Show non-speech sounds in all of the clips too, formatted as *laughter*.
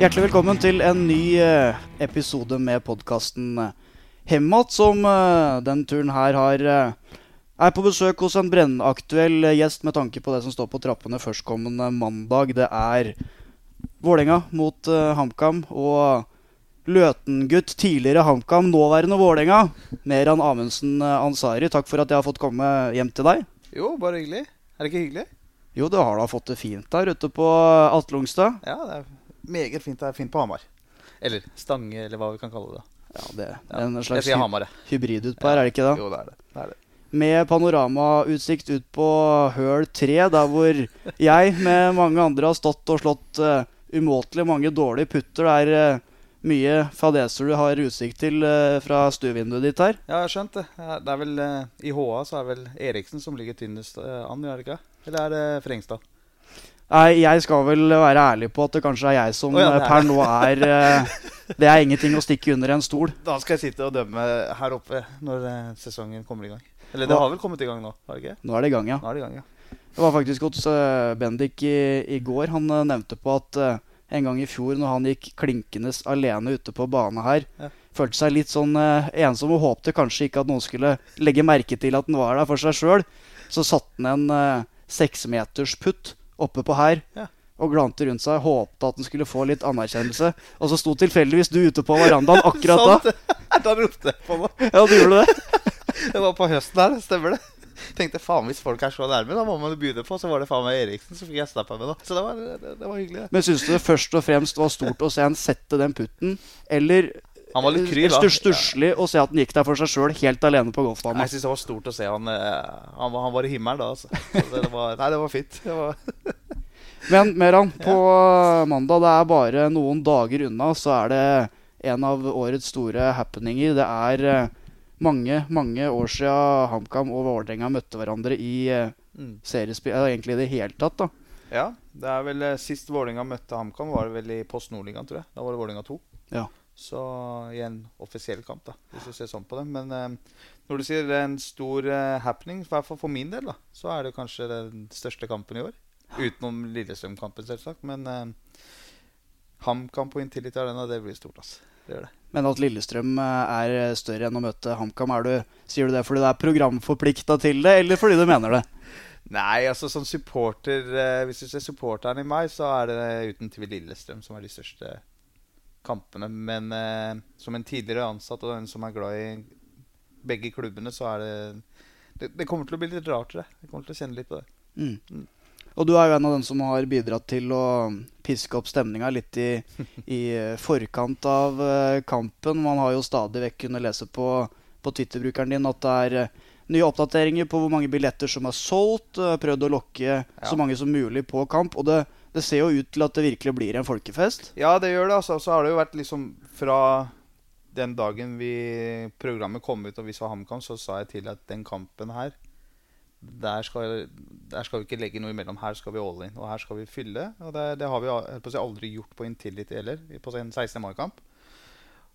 Hjertelig velkommen til en ny eh, episode med podkasten Hemmat, som eh, den turen her har eh, er på besøk hos en brennaktuell gjest med tanke på det som står på trappene førstkommende mandag. Det er Vålerenga mot HamKam. Og Løten-gutt, tidligere HamKam, nåværende Vålerenga. Meran Amundsen Ansari, takk for at jeg har fått komme hjem til deg. Jo, bare hyggelig. Er det ikke hyggelig? Jo, du har da fått det fint der ute på Atle Ongstad. Ja, det er meget fint. Er fint på Hamar. Eller Stange, eller hva vi kan kalle det. Ja, det er en slags Hamar, hybrid utpå her, er det ikke da? Jo, det er det. det, er det. Med panoramautsikt ut på høl 3, der hvor jeg med mange andre har stått og slått uh, umåtelig mange dårlige putter. Det er uh, mye fadeser du har utsikt til uh, fra stuevinduet ditt her. Ja, jeg har skjønt det. Det er vel I HA så er det vel Eriksen som ligger tynnest an, gjør det ikke? Eller er det Frengstad? Nei, jeg skal vel være ærlig på at det kanskje er jeg som oh, ja, per nå er Det er ingenting å stikke under en stol. Da skal jeg sitte og dømme her oppe når sesongen kommer i gang. Eller det har vel kommet i gang nå? har det ikke? Nå er det i gang, ja. Nå er det i gang, ja. Det var faktisk hos uh, Bendik i, i, går. Han uh, nevnte på at uh, en gang i fjor når han gikk klinkende alene ute på bane her, ja. følte seg litt sånn ensom og håpte kanskje ikke at noen skulle legge merke til at han var der for seg sjøl. Så satte han en seksmetersputt oppe på her. Ja. Og glante rundt seg, håpte at den skulle få litt anerkjennelse. Og så sto tilfeldigvis du ute på verandaen akkurat *laughs* da. *laughs* da ropte jeg på noe. Ja, du gjorde det. *laughs* det var på høsten her, stemmer det? Tenkte faen hvis folk er så nærme, da må man begynne på. Så var det faen meg Eriksen som fikk jeg snappa med. da Så det var, det, det var hyggelig. Men syns du det først og fremst var stort å se han sette den putten, eller han var litt kry, da. Stusslig å se at han gikk der for seg sjøl, helt alene på golfbanen. Jeg syns det var stort å se han Han var, han var i himmelen da, altså. Det, det var, nei, det var fint. Det var *laughs* Men Meran, på ja. mandag, det er bare noen dager unna, så er det en av årets store happeninger. Det er eh, mange mange år siden HamKam og Vålerenga møtte hverandre i uh, mm. seriespill. Egentlig i det hele tatt, da. Ja, det er vel Sist Vålerenga møtte HamKam, var det vel i Post Nordligaen, tror jeg. Da var det Vålerenga 2. Ja. Så i en offisiell kamp, da, hvis du ser sånn på det. Men eh, når du sier det er en stor happening, i hvert fall for min del, da, så er det kanskje den største kampen i år. Utenom Lillestrøm-kampen, selvsagt. Men HamKam på Intility Arena, det blir stort. altså. Det gjør det. Men at Lillestrøm eh, er større enn å møte HamKam, sier du det fordi du er programforplikta til det, eller fordi du mener det? Nei, altså som supporter eh, Hvis du ser supporteren i meg, så er det uten tvil Lillestrøm som er de største kampene. Men eh, som en tidligere ansatt og en som er glad i begge klubbene, så er det Det, det kommer til å bli litt rart, det. Jeg kommer til å kjenne litt på det. Mm. Mm. Og du er jo en av dem som har bidratt til å piske opp stemninga litt i, i, forkant av uh, kampen. Man har jo stadig vekk kunnet lese på, på Twitter-brukeren din at det er uh, nye oppdateringer på hvor mange billetter som er solgt. Prøvd å lokke ja. så mange som mulig på kamp. Og det, det, ser jo ut til at det virkelig blir en folkefest. Ja, det gjør det. altså. Så har det jo vært liksom fra den dagen vi, programmet kom ut og vi så HamKam, så sa jeg til at den kampen her der skal, der skal, vi ikke legge noe imellom. Her skal vi all in, og her skal vi fylle. Og det, det har vi si, aldri gjort på Intility heller, på en 16. mai-kamp.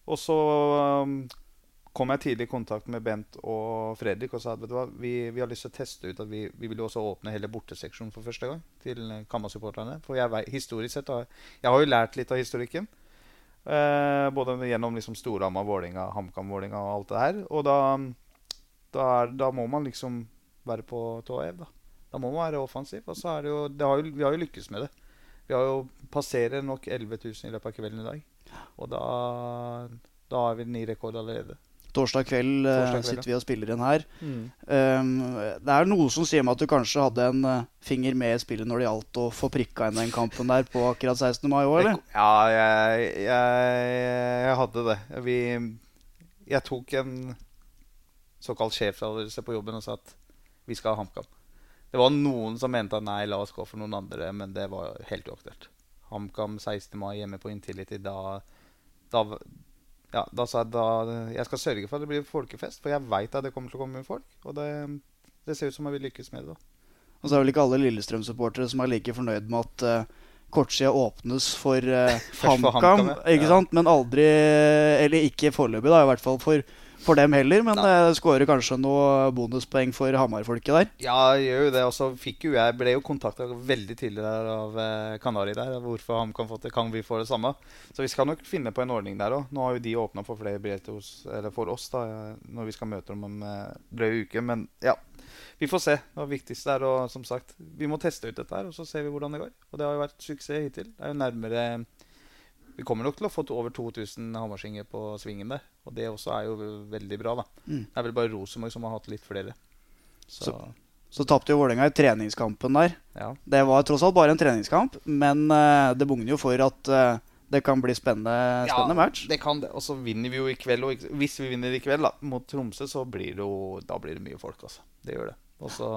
Og så um, kom jeg tidlig i kontakt med Bent og Fredrik og sa at hva, vi, vi, har lyst til å teste ut at vi, vi vil også åpne hele borteseksjonen for første gang til Kamma-supporterne. For jeg, historisk sett har, jeg har jo lært litt av historikken. Eh, både gjennom liksom Storhamar, Vålinga, HamKam, Vålinga og alt det her. Og da, da, da må man liksom være på tå hev. Da. da må man være offensiv. Og så er det jo, det har jo, Vi har jo lykkes med det. Vi har jo passerer nok 11 000 i løpet av kvelden i dag. Og da, da har vi ny rekord allerede. Torsdag kveld, eh, Torsdag kveld sitter vi og spiller inn her. Mm. Um, det er noe som sier meg at du kanskje hadde en uh, finger med i spillet når det gjaldt å få prikka inn den kampen der på akkurat 16. mai òg, eller? Ja, jeg, jeg, jeg, hadde det. Vi, jeg tok en såkalt sjefsavgjørelse på jobben og sa at vi skal ha HamKam. Det var noen som mente at nei, la oss gå for noen andre, men det var helt uaktuelt. HamKam 16. mai hjemme på Intility. Da, da, ja, da sa jeg da jeg skal sørge for at det blir folkefest, for jeg veit at det kommer til å komme folk. Og det, det ser ut som jeg vil lykkes med det. da. Og så er vel ikke alle Lillestrøm-supportere som er like fornøyd med at uh, kortsida åpnes for *laughs* uh, HamKam. Ja. Men aldri Eller ikke foreløpig, da, i hvert fall for for dem heller, men det skårer kanskje noe bonuspoeng for Hamar-folket der. Ja, gjør jo det. Og jeg ble jo kontakta veldig tidlig av eh, Kanari der. Hvorfor han kan få det, kan vi få det samme? Så vi skal nok finne på en ordning der òg. Nå har jo de åpna for flere billetter for oss da, når vi skal møte dem om eh, drøy uke. Men ja, vi får se. Det viktigste er å, som sagt, vi må teste ut dette her, og så ser vi hvordan det går. Og det har jo vært suksess hittil. Det er jo nærmere vi kommer nok til å få over 2000 hamarsinger på svingen der. Og det også er jo veldig bra, da. Mm. Det er vel bare Rosenborg som har hatt litt flere. Så, så, så tapte jo Vålerenga i treningskampen der. Ja. Det var tross alt bare en treningskamp, men uh, det bugner jo for at uh, det kan bli spennende, spennende ja, match. det kan det. Og så vinner vi jo i kveld. Og hvis vi vinner i kveld da, mot Tromsø, så blir det jo Da blir det mye folk, altså. Det gjør det. Og så,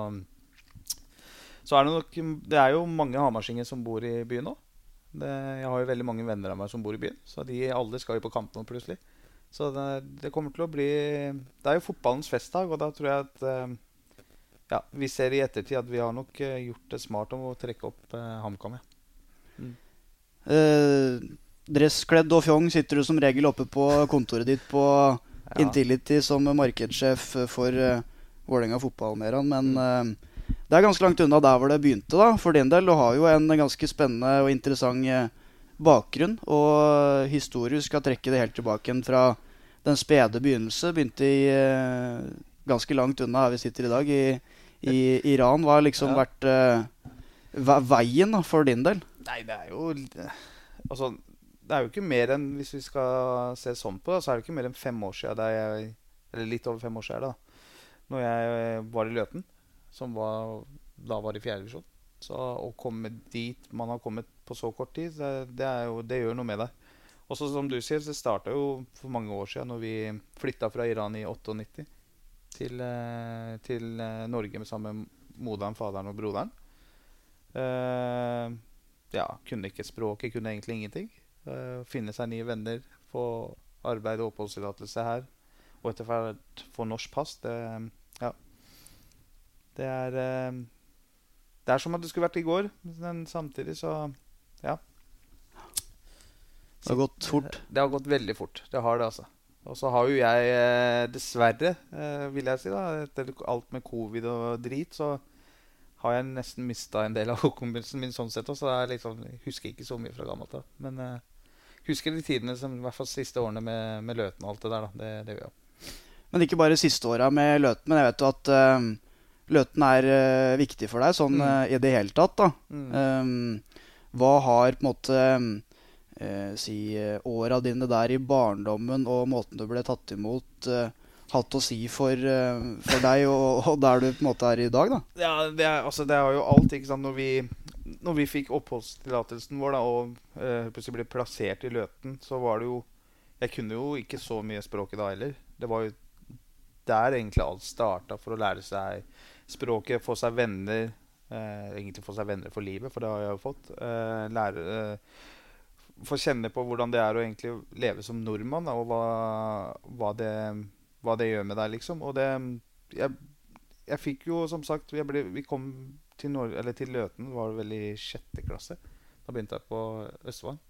så er det nok Det er jo mange hamarsinger som bor i byen nå. Det, jeg har jo veldig mange venner av meg som bor i byen, så de alle skal jo på kamp nå plutselig. Så det, det, kommer til å bli Det er jo fotballens festdag, og da tror jeg at eh, ja, vi ser i ettertid at vi har nok eh, gjort det smart om å trekke opp eh, HamKam. Mm. Uh, dresskledd og fjong sitter du som regel oppe på kontoret ditt på ja. Intility som markedssjef for uh, Vålerenga fotball, Meran. Men mm. uh, det er ganske langt unna der hvor det begynte, da, for din del. Du har jo en ganske spennende og interessant uh, bakgrunn. Og historisk skal trekke det helt tilbake fra den spede begynnelse. Begynte i uh, ganske langt unna her vi sitter i dag, i, i Iran. Hva har liksom ja. vært veien da, for din del? Nei, det er jo Altså, det er jo ikke mer enn Hvis vi skal se sånn på det, så er det ikke mer enn fem år siden jeg, Eller litt over fem år siden. da når jeg eh, var i Løten, som var, da var i fjerde divisjon. Så Å komme dit man har kommet på så kort tid, det, jo, det gjør noe med deg. Og som du sier, det starta jo for mange år siden når vi flytta fra Iran i 98 til, eh, til eh, Norge sammen med moderen, faderen og broderen. Uh, ja, kunne ikke språket, kunne egentlig ingenting. Uh, finne seg nye venner, få arbeid og oppholdstillatelse her. Og etter hvert få norsk pass. Det. Det er eh, Det er som at det skulle vært i går, men samtidig så Ja. Det har gått fort? Det har gått veldig fort. Det har det, altså. Og så har jo jeg eh, dessverre, eh, vil jeg si, da etter alt med covid og drit, så har jeg nesten mista en del av hukommelsen min sånn sett. Så jeg liksom, husker ikke så mye fra gammelt av. Men uh, husker de tidene, som, i hvert fall siste årene med, med Løten og alt det der. da, Det, det gjør jeg. Men ikke bare siste åra med Løten. Men jeg vet jo at uh, Løten er uh, viktig for deg sånn uh, i det hele tatt. da. Mm. Um, hva har på en måte si åra dine der i barndommen og måten du ble tatt imot, hatt å si for, for deg og, og, der du på en måte er i dag? da? Ja, Det, er, altså, det er jo alt. ikke sant, Når vi, når vi fikk oppholdstillatelsen vår da, og uh, ble plassert i Løten, så var det jo Jeg kunne jo ikke så mye språket da heller. Det var jo der egentlig alt starta for å lære seg språket, få seg venner. Eh, egentlig få seg venner for livet, for det har jeg jo fått. Eh, lære eh, Få kjenne på hvordan det er å egentlig leve som nordmann, da, og hva, hva, det, hva, det, gjør med deg, liksom. Og det Jeg, jeg fikk jo, som sagt ble, Vi kom til, Nor til Løten, var vel i sjette klasse. Da begynte jeg på Østfold.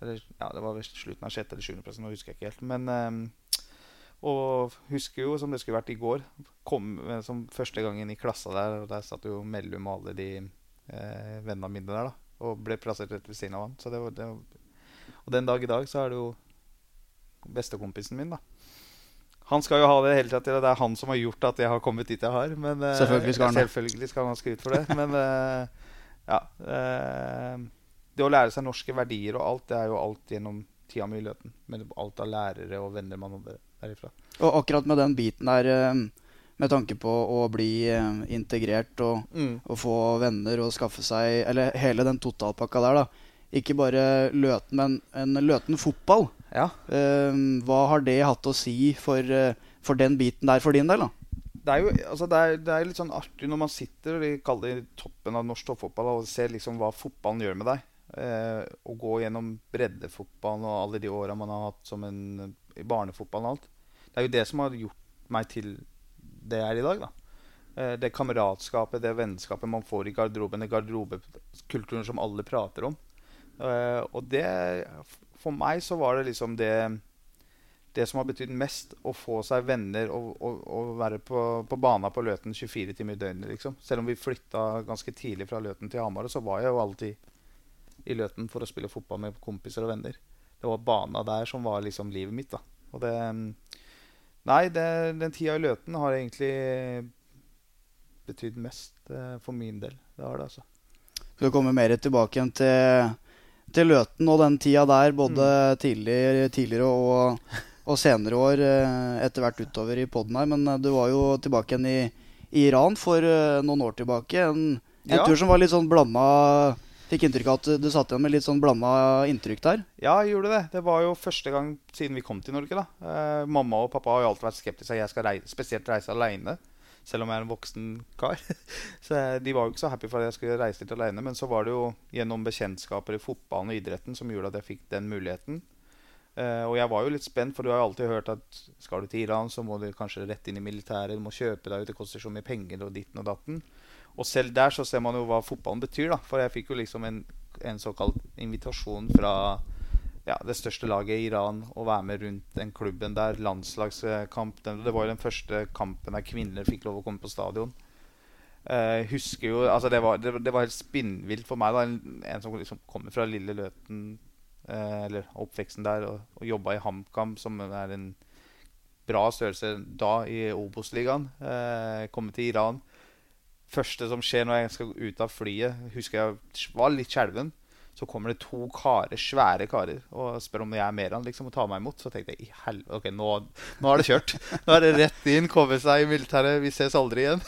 Eller, ja, det var slutten av sjette eller sjuende klasse, nå husker jeg ikke helt. Men eh, og husker jo som det skulle vært i går, kom eh, som første gangen i klassa der. Og der satt jo Mellum og alle de eh, vennene mine der. da Og ble plassert rett ved siden av han. Så det var, det var, og den dag i dag så er det jo bestekompisen min, da. Han skal jo ha det hele tida. Det er han som har gjort at jeg har kommet dit jeg har. Men, eh, selvfølgelig skal han selvfølgelig skal han skryt for det. Men eh, ja eh, Det å lære seg norske verdier og alt, det er jo alt gjennom tida mi i Løten. Med alt av lærere og venner man hadde derifra. Og akkurat med den biten der, eh, med tanke på å bli eh, integrert og, mm. og få venner og skaffe seg Eller hele den totalpakka der, da. Ikke bare Løten, men en Løten fotball. Ja. Um, hva har det hatt å si for, for, den biten der for din del? da? Det er jo altså det er, det er litt sånn artig når man sitter i toppen av norsk toppfotball og ser liksom hva fotballen gjør med deg. Eh, å gå gjennom breddefotballen og alle de åra man har hatt som en i barnefotballen og alt. Det er jo det som har gjort meg til det jeg er i dag. da. Eh, det kameratskapet, det vennskapet man får i garderoben, det garderobekulturen som alle prater om. Eh, og det For meg så var det liksom det det som har betydd mest, å få seg venner og, og, og være på, på bana på Løten 24 timer i døgnet. liksom. Selv om vi flytta ganske tidlig fra Løten til Hamar, så var jeg jo alltid i Løten for å spille fotball med kompiser og venner. Det var bana der som var liksom livet mitt. da. Og det Nei, det, den tida i Løten har egentlig betydd mest eh, for min del. Det har det, altså. Skal komme mer tilbake igjen til, til Løten og den tida der, både mm. tidligere, tidligere og, og, senere år eh, etter hvert utover i poden her. Men eh, du var jo tilbake igjen i, i Iran for noen år tilbake. En, en ja. tur som var litt sånn blanda Fikk inntrykk av at du satt igjen med litt sånn blanda inntrykk der? Ja, jeg gjorde det. Det var jo første gang siden vi kom til Norge. da. Eh, mamma og pappa har jo alltid vært skeptiske. at Jeg skal reise, spesielt reise aleine selv om jeg er en voksen kar. *laughs* så De var jo ikke så happy for at jeg skulle reise litt alene. Men så var det jo gjennom bekjentskaper i fotballen og idretten som gjorde at jeg fikk den muligheten. Uh, og jeg var jo litt spent, for du har jo alltid hørt at skal du til Iran, så må du kanskje rett inn i militæret. Du må kjøpe deg ut, det koster så mye penger og ditten og datten. Og selv der så ser man jo hva fotballen betyr, da. For jeg fikk jo liksom en, en såkalt invitasjon fra ja, det største laget i Iran å være med rundt den klubben der. Landslagskamp. Det var jo den første kampen der kvinner fikk lov å komme på stadion. Uh, husker jo, altså det var, det, det var helt spinnvilt for meg. da En, en som liksom kommer fra lille Løten, uh, eller oppveksten der, og, og jobba i HamKam, som er en bra størrelse da i Obos-ligaen. Uh, komme til Iran. Første som skjer når jeg skal ut av flyet, husker jeg var litt skjelven så kommer det to karer, svære karer og spør om jeg er Meran liksom, og tar meg imot. Så tenkte jeg i helvete, ok, nå, nå er det kjørt. Nå er det rett inn, komme seg i militæret. Vi ses aldri igjen.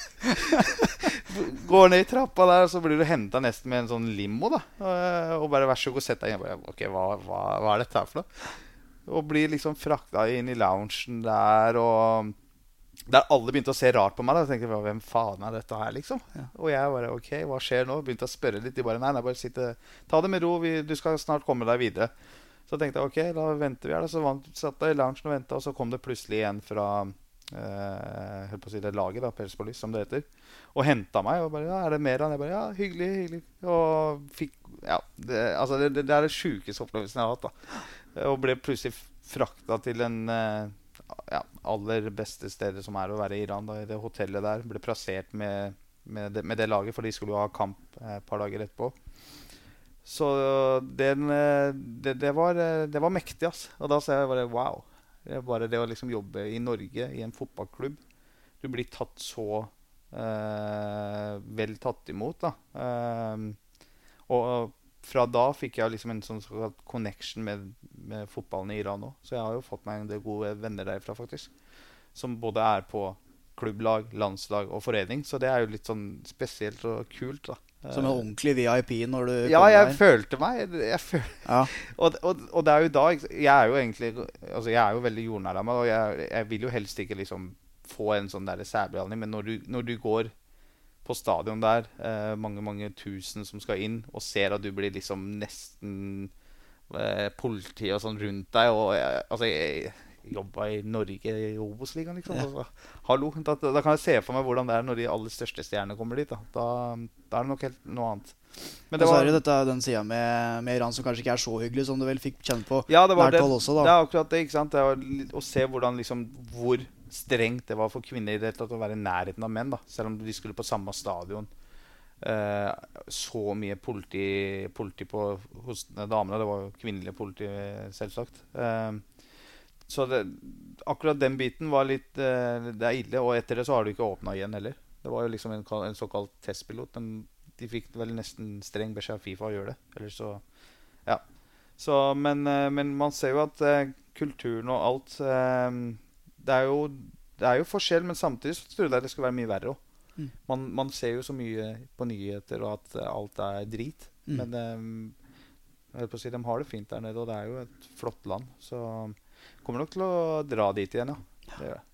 *laughs* Går ned i trappa der, og så blir du henta nesten med en sånn limo. da Og bare vær så god, sett deg inn. Ok, hva, hva, hva er dette her for noe? Og blir liksom frakta inn i loungen der og der alle begynte å se rart på meg. Da. Jeg tenkte hvem faen er dette her, liksom? Ja. Og jeg bare OK, hva skjer nå? Begynte å spørre litt. De bare nei, nei, bare sitte, ta det med ro. Vi, du skal snart komme deg videre. Så tenkte jeg OK, da venter vi her. Da. Så vant, satt jeg i loungen og venta, og så kom det plutselig en fra eh, på å si det laget, da, Perspolis, som det heter, og henta meg. Og bare ja, 'Er det mer av Jeg bare ja, hyggelig, hyggelig. Og fikk Ja, det, altså, det, det er det sjukeste opplevelsen jeg har hatt. da Og ble plutselig frakta til en eh, ja, aller beste stedet som er å være i Iran. Da, I det hotellet der. Ble plassert med, med, det, med det, laget, for de skulle jo ha kamp eh, et par dager etterpå. Så den, eh, det, det, var, eh, det var mektig, ass. Og da sa jeg bare wow. Det bare det å liksom jobbe i Norge, i en fotballklubb Du blir tatt så eh, vel tatt imot, da. Eh, og fra da fikk jeg liksom en sånn connection med, med fotballen i Iran òg. Så jeg har jo fått meg en del gode venner derfra, faktisk. Som både er på klubblag, landslag og forening. Så det er jo litt sånn spesielt og kult. da. Som en ordentlig VIP når du Ja, jeg der. følte meg jeg føl ja. *laughs* og, og, og, det er jo da Jeg er jo egentlig Altså jeg er jo veldig jordnær av meg, og jeg, jeg, vil jo helst ikke liksom få en sånn der særbehandling, men når du, når du går på stadion der, eh, mange mange tusen som skal inn, og ser at du blir liksom nesten eh, politi og sånn rundt deg. Og jeg, altså, jeg, jobba i Norge i Obos-ligaen, liksom. Ja. Altså, hallo, da, da, kan jeg se for meg hvordan det er når de aller største stjernene kommer dit. Da, da, da er det nok helt noe annet. Men det var, så er det dette, den sida med, med, Iran som kanskje ikke er så hyggelig, som du vel fikk kjenne på ja, det var nært hold også? da Det er akkurat det. ikke sant? Det var, å se hvordan liksom, hvor strengt det var for kvinner i det hele tatt å være i nærheten av menn. da Selv om de skulle på samme stadion. Eh, så mye politi, politi på, hos damene. Det var jo kvinnelige politi, selvsagt. Eh, så det, akkurat den biten var litt eh, Det er ille. Og etter det så har du ikke åpna igjen heller. Det var jo liksom en, en såkalt testpilot. Men de fikk vel nesten streng beskjed av Fifa å gjøre det. Eller så Ja. Så, men, men man ser jo at kulturen og alt det er jo, det er jo forskjell, men samtidig så trodde jeg det skulle være mye verre òg. Mm. Man, man, ser jo så mye på nyheter og at alt er drit. Mm. Men um, si, de har det fint der nede, og det er jo et flott land. Så kommer nok til å dra dit igjen, ja. Det gjør jeg.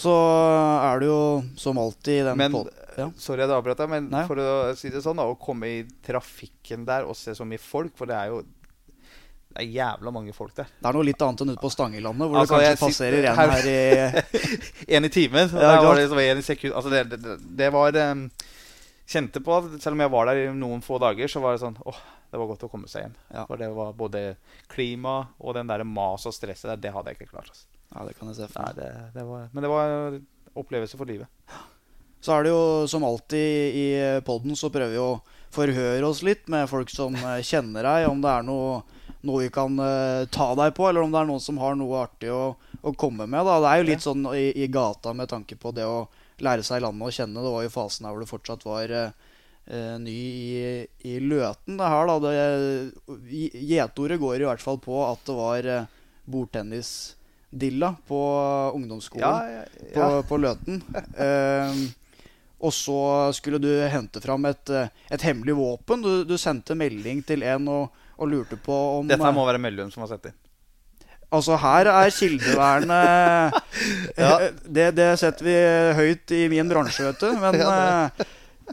Så er det jo som alltid den men, ja. Sorry jeg avbrøt deg, men Nei. for å si det sånn, da, å komme i trafikken der og se så mye folk For det er jo det er jævla mange folk der. Det er noe litt annet enn ute på Stangelandet, hvor altså, det kanskje passerer en her, her i *laughs* En i timen. Ja, var det som en i sekund. Altså, det, det, det var um, Kjente på, selv om jeg var der i noen få dager, så var det sånn åh, Det var godt å komme seg hjem. Ja. For det var både klima og den der mas og stresset der, det hadde jeg ikke klart. Altså. Ja, det kan jeg se for meg. det, det var, men det var en opplevelse for livet. Så er det jo som alltid i podden så prøver vi å forhøre oss litt med folk som eh, kjenner deg, om det er noe, noe vi kan uh, ta deg på, eller om det er noen som har noe artig å, å komme med. Da. Det er jo litt sånn i, i gata med tanke på det å lære seg landet å kjenne. Det var jo fasen her hvor du fortsatt var uh, ny i, i Løten. Det her, da. Det, Gjetordet går i hvert fall på at det var bordtennisdilla på ungdomsskolen ja, på, på Løten. *laughs* Eh, og så skulle du hente fram et, et hemmelig våpen. Du, du sendte melding til en og, og lurte på om Dette her må være Mellum som har sett det. Altså, her er kildevernet *laughs* Ja. eh, det, det setter vi høyt i min bransje, vet du. Men eh,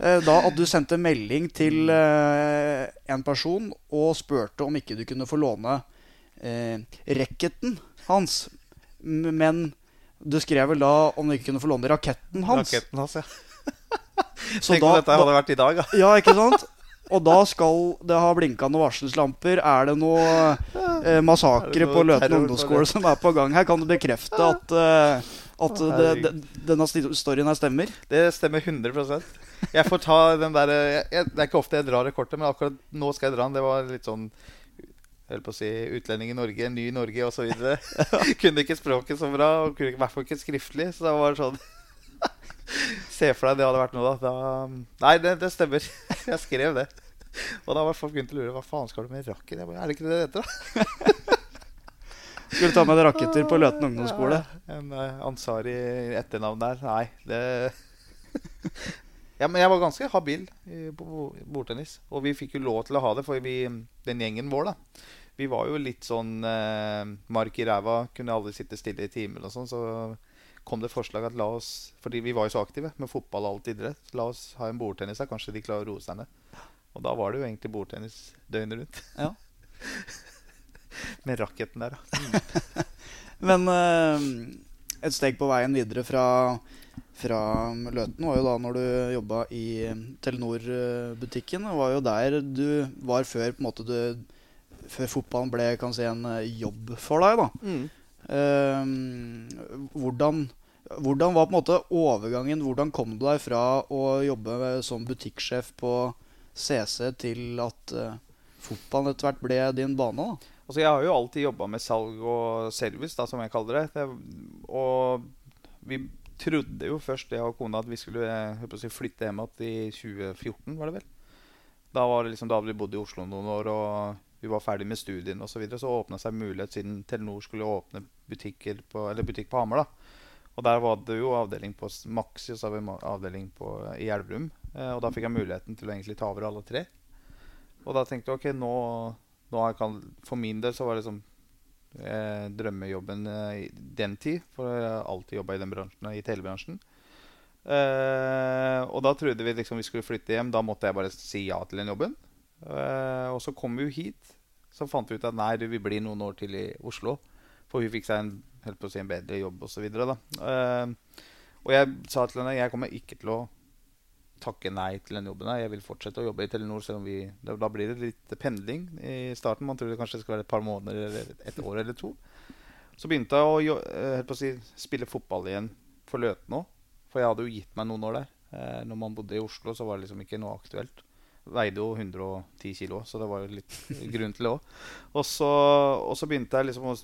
eh, da at du sendte melding til eh, en person og spurte om ikke du kunne få låne eh, racketen hans. Men du skrev vel da om du ikke kunne få låne raketten hans. Raketten hans, ja. *laughs* Så Tenk om dette hadde vært i dag, da. Ja, ikke sant? Og da skal det ha blinkende varselslamper. Er det noe eh, massakre på Løten ungdomsskole som er på gang her? Kan du bekrefte at, eh, at det, det, denne storyen her stemmer? Det stemmer 100 Jeg får ta den der jeg, jeg, Det er ikke ofte jeg drar det kortet, men akkurat nå skal jeg dra den. Det var litt sånn jeg på å si utlending i Norge, ny i Norge osv. *laughs* kunne ikke språket så bra, og kunne i hvert fall ikke skriftlig. Så det var sånn Se for deg det hadde vært noe, da. da nei, det, det stemmer. *laughs* Jeg skrev det. Og da var folk begynt å lure hva faen skal du med rakken. Jeg bare, er det ikke det det heter, da? *laughs* Skulle ta med raketter på Løten ungdomsskole. En uh, Ansari etternavn der. Nei, det *laughs* Ja, men jeg var ganske habil i, på bordtennis. Og vi fikk jo lov til å ha det, for vi, den gjengen vår, da Vi var jo litt sånn eh, mark i ræva. Kunne aldri sitte stille i timen og sånn. Så kom det forslag at la oss Fordi vi var jo så aktive med fotball og alt idrett. La oss ha en bordtennis her. Kanskje de klarer å roe seg ned. Og da var det jo egentlig bordtennis døgnet rundt. Ja. *laughs* med racketen der, da. *laughs* Men eh, et steg på veien videre fra, fra Løten var jo da når du jobba i Telenor-butikken. Det var jo der du var før på en måte du Før fotballen ble kan si, en jobb for deg. da Eh, hvordan, hvordan var på en måte overgangen? Hvordan kom du deg fra å jobbe som butikksjef på CC til at eh, fotballen etter hvert ble din bane? da? Altså, jeg har jo alltid jobba med salg og service, da, som jeg kaller det. det. Og vi trodde jo først, jeg og kona, at vi skulle si, flytte hjem igjen i 2014, var det vel. Da var det liksom, da hadde vi bodd i Oslo noen år, og vi var ferdig med studiene osv. Så, videre, så åpna seg mulighet siden Telenor skulle åpne butikker på, eller butikk på Hamar. da. Og der var det jo avdeling på Maxi og så har vi avdeling på, i Elverum. Eh, og da fikk jeg muligheten til å egentlig ta over alle tre. Og da tenkte jeg ok, nå, nå kan, For min del så var det liksom eh, drømmejobben eh, den tid. For jeg har alltid jobba i den bransjen, i telebransjen. Eh, og da trodde vi liksom vi skulle flytte hjem. Da måtte jeg bare si ja til den jobben. Eh, og så kom vi jo hit. Så fant vi ut at nei, du, vi blir noen år til i Oslo. For hun fikk seg en, helt på å si, en bedre jobb osv. Uh, og jeg sa til henne jeg kommer ikke til å takke nei til den jobben. her. Jeg vil fortsette å jobbe i Telenor. selv om vi, da, blir det litt pendling i starten. Man tror det kanskje skal være et par måneder eller et år eller to. Så begynte jeg å jo- eh, helt på å si, spille fotball igjen for Løten òg. For jeg hadde jo gitt meg noen år der. Eh, når man bodde i Oslo, så var det liksom ikke noe aktuelt. Veide jo 110 kilo, så det var jo litt *laughs* grunn til det òg. Og, så- og så begynte jeg liksom å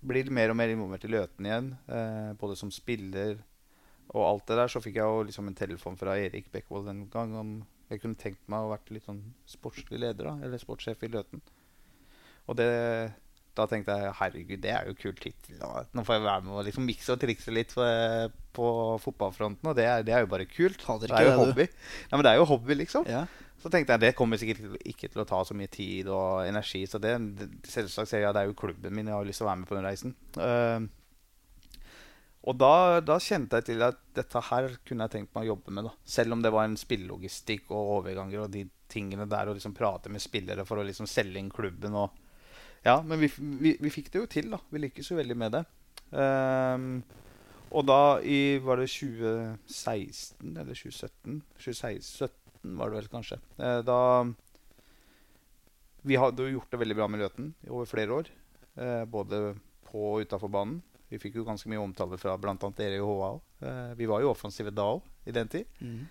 bli mer og mer involvert i Løten igjen. Eh, både som spiller og alt det der. Så fikk jeg jo liksom en telefon fra Erik Bekkevold den gang om jeg kunne tenkt meg å vært litt sånn sportslig leder, da. Eller sportssjef i Løten. Og det da tenkte jeg herregud, det er jo kult tittel. Nå får jeg være med og liksom mikse og trikse litt på, på fotballfronten. Og det er, det er jo bare kult. Det er jo det, hobby. Nei, men det er jo hobby, liksom. Ja. Så tenkte jeg det kommer sikkert ikke til å ta så mye tid og energi. Så det, selvsagt sier jeg det er jo klubben min. Jeg har lyst til å være med på den reisen. Uh, og da, da kjente jeg til at dette her kunne jeg tenkt meg å jobbe med. da Selv om det var en spillelogistikk og overganger og de tingene der. Og liksom prate med spillere for å liksom selge inn klubben. Og, ja, Men vi, vi, vi fikk det jo til. da Vi lykkes jo veldig med det. Uh, og da i Var det 2016 eller 2017? 2017 var det vel kanskje. Eh, da vi hadde jo gjort det veldig bra med Løten over flere år. Eh, både på og utafor banen. Vi fikk jo ganske mye omtale fra bl.a. Erik Håa òg. Eh, vi var jo offensive da òg, i den tid. Mm.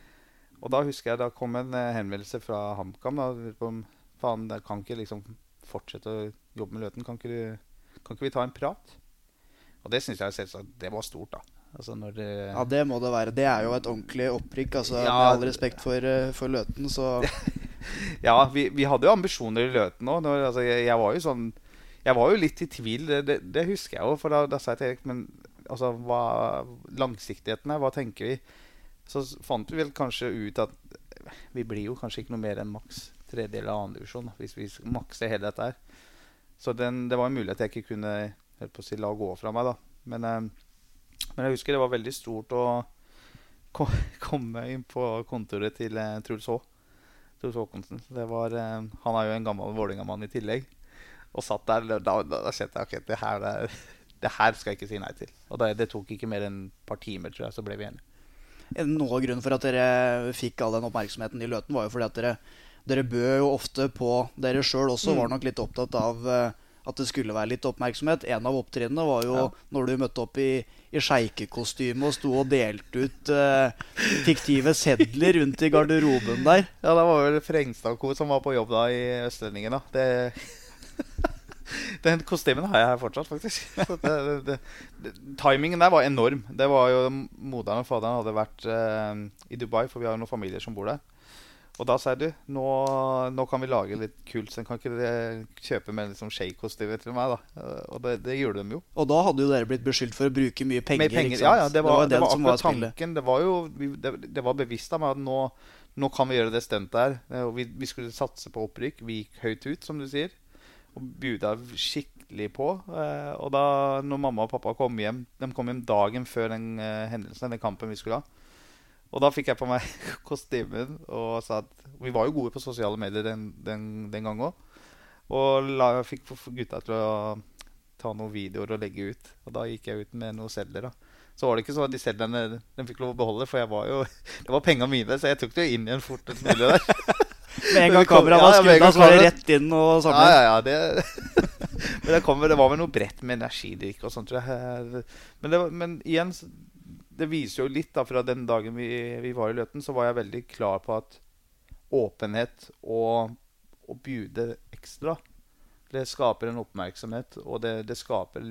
Og da husker jeg da kom en henvendelse fra HamKam. om faen, kan ikke liksom fortsette å jobbe med Løten. Kan ikke, kan ikke vi ta en prat? Og det syns jeg selvsagt det var stort, da. Altså det ja, det må det være. Det er jo et ordentlig opprykk. Altså, ja, med all respekt for, eh, for Løten, så *laughs* Ja, vi, vi, hadde jo ambisjoner i Løten òg. Altså, jeg, jeg, var jo sånn Jeg var jo litt i tvil, det, det, husker jeg jo. For da, da sa jeg til Erik Men altså, hva langsiktigheten er, hva tenker vi? Så fant vi vel kanskje ut at vi blir jo kanskje ikke noe mer enn maks tredje eller annen divisjon hvis vi makser hele dette her. Så den, det var en mulighet jeg ikke kunne på å si, la gå fra meg. da. Men, eh, men, jeg husker det var veldig stort å *laughs* komme inn på kontoret til eh, Truls H. Truls Håkonsen. Var, eh, han er jo en gammel Vålerenga-mann i tillegg. Og satt der. Da, da, da kjente jeg ok, det her, det, *laughs* det her skal jeg ikke si nei til. Og det, det tok ikke mer enn et par timer, tror jeg, så ble vi enige. Noe av grunnen for at dere fikk all den oppmerksomheten i Løten, var jo fordi at dere, dere bød jo ofte på Dere sjøl også mm. var nok litt opptatt av uh, at det skulle være litt oppmerksomhet. En av opptrinnene var jo ja. når du møtte opp i, i sjeikekostyme og sto og delte ut eh, fiktive sedler rundt i garderoben der. Ja, det var vel Frengstad Co. som var på jobb da i Østlendingen. da. Det *laughs* Den kostymen har jeg her fortsatt, faktisk. *laughs* Det, det, det, timingen der var enorm. Det var jo Moderen og faderen hadde vært eh, i Dubai, for vi har jo noen familier som bor der. Og da sier du nå, nå kan vi lage litt kult. Så kan ikke dere kjøpe med liksom Shake-kostyme til meg? da Og det, det, gjorde de jo. Og da hadde jo dere blitt beskyldt for å bruke mye penger. penger ja, ja, det var, det var, det var akkurat tanken. Det var jo det, det var bevisst av meg at nå, nå, kan vi gjøre det stuntet her. Vi, vi, skulle satse på opprykk. Vi gikk høyt ut, som du sier. Og buda skikkelig på. Eh, og da når mamma og pappa kom hjem De kom hjem dagen før den eh, hendelsen, den kampen vi skulle ha. Og da fikk jeg på meg *laughs* kostymen og sa at Vi var jo gode på sosiale medier den, den, den gang òg. Og la, fikk gutta til å ta noen videoer og legge ut. Og da gikk jeg ut med noen sedler. da. Så var det ikke sånn at de sedlene de fikk lov å beholde, for jeg var jo, *laughs* det var penga mine, så jeg tok det jo inn igjen fortest mulig der. *laughs* med en gang kameraet var skrudd av, så var det rett inn og samle? Ja, ja, ja. Det, men det, kom, det, var vel noe bredt med energidrikk og sånt, tror jeg. Men, det, men igjen det viser jo litt da, fra den dagen vi, vi, var i Løten, så var jeg veldig klar på at åpenhet og å bjude ekstra det skaper en oppmerksomhet, og det, det skaper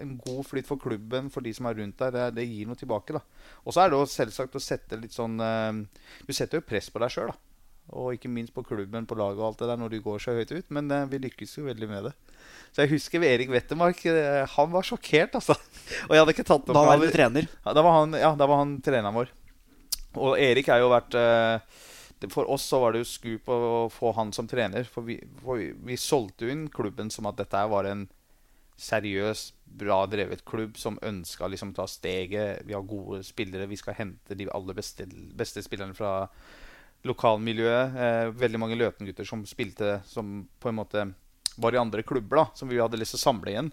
en god flyt for klubben, for de som er rundt der. Det, det gir noe tilbake. da. Og så er det jo selvsagt å sette litt sånn uh, Du setter jo press på deg sjøl, da. Og ikke minst på klubben, på laget og alt det der når du går så høyt ut. Men uh, vi lykkes jo veldig med det. Så jeg husker Erik Wettermark. Eh, han var sjokkert, altså. *laughs* Og jeg hadde ikke tatt opp Da var han trener? Da var han, ja, da var han treneren vår. Og Erik har jo vært uh, For oss så var det jo skup å få han som trener. For vi, for vi, vi solgte jo inn klubben som at dette var en seriøs, bra drevet klubb som ønska liksom ta steget. Vi har gode spillere. Vi skal hente de aller beste, beste spillerne fra lokalmiljøet. Eh, veldig mange Løten-gutter som spilte som på en måte var i andre klubber da, som vi hadde lyst til å samle igjen.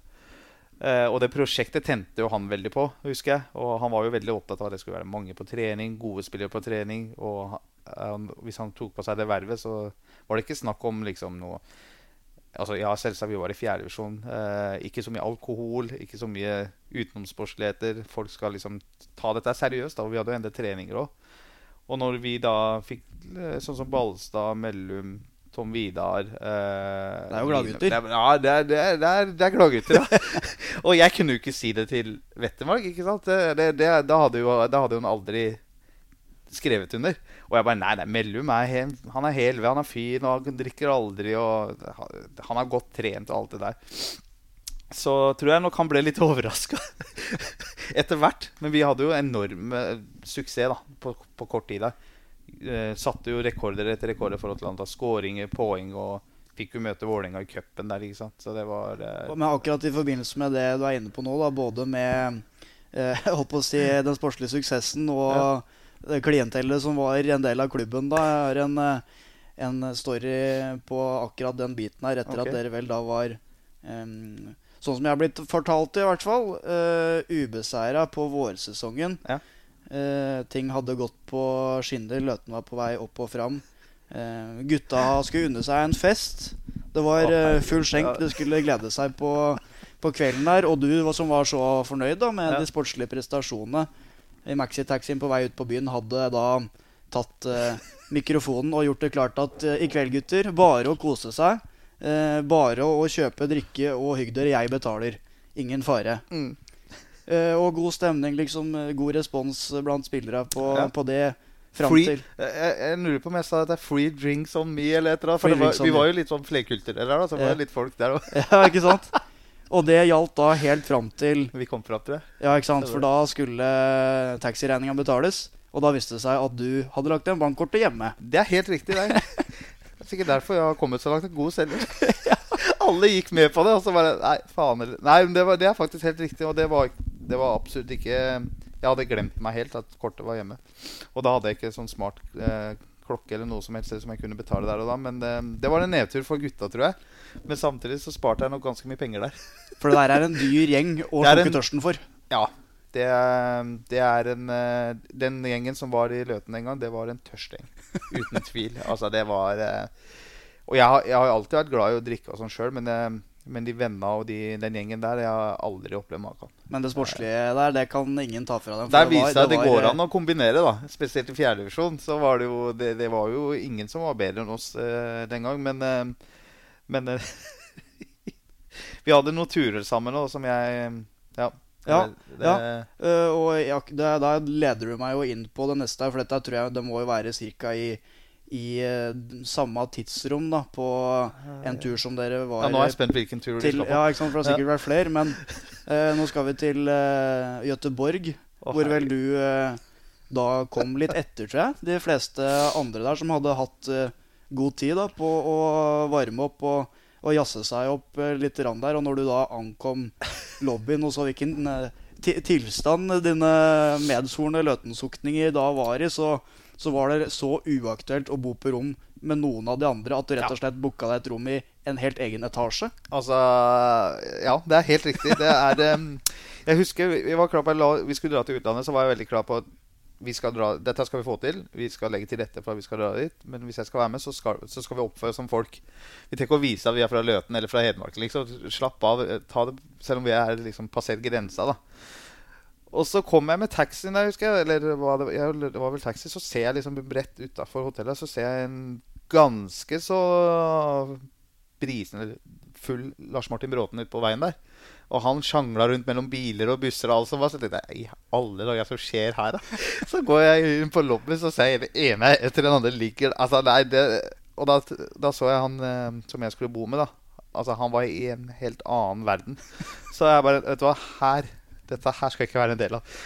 Eh, og det prosjektet tente jo han veldig på, husker jeg. Og han var jo veldig opptatt av at det skulle være mange på trening, gode spillere på trening. Og han, hvis han tok på seg det vervet, så var det ikke snakk om liksom noe Altså, ja, selvsagt, vi var i fjerdedivisjon. Eh, ikke så mye alkohol, ikke så mye utenomsportsligheter. Folk skal liksom ta dette seriøst. da, og Vi hadde jo enda treninger òg. Og når vi da fikk eh, sånn som Ballstad, Mellum Tom Vidar eh, Det er jo gladgutter. Ja, det er, det er, det er, det er gladgutter. Ja. *laughs* og jeg kunne jo ikke si det til Wettermark. ikke sant? da hadde jo da hadde hun aldri skrevet under. Og jeg bare Nei, nei Mellum er hel, han er hel han er fin, og han drikker aldri, og han er godt trent og alt det der. Så tror jeg nok han ble litt *laughs* overraska *laughs* etter hvert. Men vi hadde jo enorm suksess da, på, på kort tid der eh, satte jo rekorder etter rekorder for at antall skåringer, poeng og fikk jo møte Vålerenga i cupen der. ikke sant? Så det var eh... Men akkurat i forbindelse med det du er inne på nå, da, både med eh, *laughs* å si, den sportslige suksessen og ja. klientellet som var en del av klubben, da, har en, eh, en story på akkurat den biten her, etter okay. at dere vel da var um, Sånn som jeg har blitt fortalt, i hvert fall. Uh, ubeseira på vårsesongen. Ja. Eh, ting hadde gått på skinner. Løten var på vei opp og fram. Eh, gutta skulle unne seg en fest. Det var eh, full skjenk. Det skulle glede seg på, på kvelden der. Og du som var så fornøyd da med Ja. de sportslige prestasjonene i maxitaxien på vei ut på byen, hadde da tatt eh, mikrofonen og gjort det klart at eh, i kveld, gutter, bare å kose seg. Eh, bare å, å kjøpe drikke og hygg dere. Jeg betaler. Ingen fare. Mm. Eh, og god stemning, liksom. eh, God respons blant spillere på, Ja. på det. Frem til jeg, jeg- jeg lurer på om jeg sa at det er 'free drinks on me' eller et eller annet. For var, vi var jo litt sånn flerkulturelle her, da. Så det var Ja. litt folk der òg. *laughs* Ja, ikke sant? Og det gjaldt da helt fram til Vi kom fram til det. Ja, ikke sant? For da skulle taxiregninga betales. Og da viste det seg at du hadde lagt igjen bankkortet hjemme. Det er helt riktig, det. Det er sikkert derfor jeg har kommet så langt. En god selger. Alle gikk med på det, og så bare Nei, faen heller. Nei, men det, var, det er faktisk helt riktig, og det var, det var absolutt ikke Jeg hadde glemt meg helt at kortet var hjemme. Og da hadde jeg ikke sånn smart eh, klokke eller noe som helst som jeg kunne betale der og da. Men det, det var en nedtur for gutta, tror jeg. Men samtidig så sparte jeg nok ganske mye penger der. *laughs* For det der er en dyr gjeng å slukke tørsten for. Ja. Det, det er en eh, Den gjengen som var i Løten en gang, det var en tørst gjeng. Uten tvil. Altså, det var eh, Og jeg har, jeg har alltid vært glad i å drikke og sånn sjøl, men, eh, men de vennene og de, den gjengen der, jeg har aldri opplevd maken. Men det sportslige der, det kan ingen ta fra dem. Der viste det at det var, går eh, an å kombinere, da. Spesielt i fjerdedivisjon. Så var det jo det, det var jo ingen som var bedre enn oss eh, den gang, men eh, Men eh, *laughs* Vi hadde noen turer sammen òg som jeg Ja. Ja, det, ja. Uh, og jeg, da leder du meg jo inn på det neste, for dette tror jeg det må jo være ca. i, i uh, samme tidsrom da, på en tur som dere var Ja, nå er jeg spent hvilken tur du til. skal på. Ja, ikke sant, for det har sikkert vært flere, men uh, *laughs* nå skal vi til uh, Gøteborg, oh, hvor vel du uh, da kom litt etter, tror jeg. De fleste andre der som hadde hatt eh, god tid da, på å varme opp og, og jazze seg opp eh, litt rann der. Og når du da ankom lobbyen og så hvilken eh, tilstand dine medsvorne løtensukninger da var i, så, så var det så uaktuelt å bo på rom med noen av de andre at du rett og slett booka deg et rom i en helt egen etasje. Altså Ja, det er helt riktig. Det er *laughs* um, Jeg husker vi var klar på la, Vi skulle dra til utlandet, så var jeg veldig klar på at skal dra, dette skal vi få til. Vi skal legge til rette for at vi skal dra dit. Men hvis jeg skal være med, så skal, så skal vi oppføre oss som folk. Vi trenger ikke å vise at vi er fra Løten eller fra Hedmark. Liksom. Slapp av. eh, Ta det, selv om vi er liksom passert grensa, da. Og så kom jeg med taxien der, husker jeg. Eller var det, jeg, det var vel taxi. Så ser jeg liksom bredt utafor hotellet Så ser jeg en ganske så brisende full Lars Martin Bråten ute på veien der. Og han sjangla rundt mellom biler og busser og alt som var. Så tenkte jeg i alle dager, som skjer her, da? *laughs* Så går jeg inn på lobbyen, så ser jeg det ene etter den andre ligger Altså, nei, det Og da, da så jeg han eh, som jeg skulle bo med, da. Altså, han var i en helt annen verden. *laughs* Så jeg bare Vet du hva, her Dette her skal jeg ikke være en del av.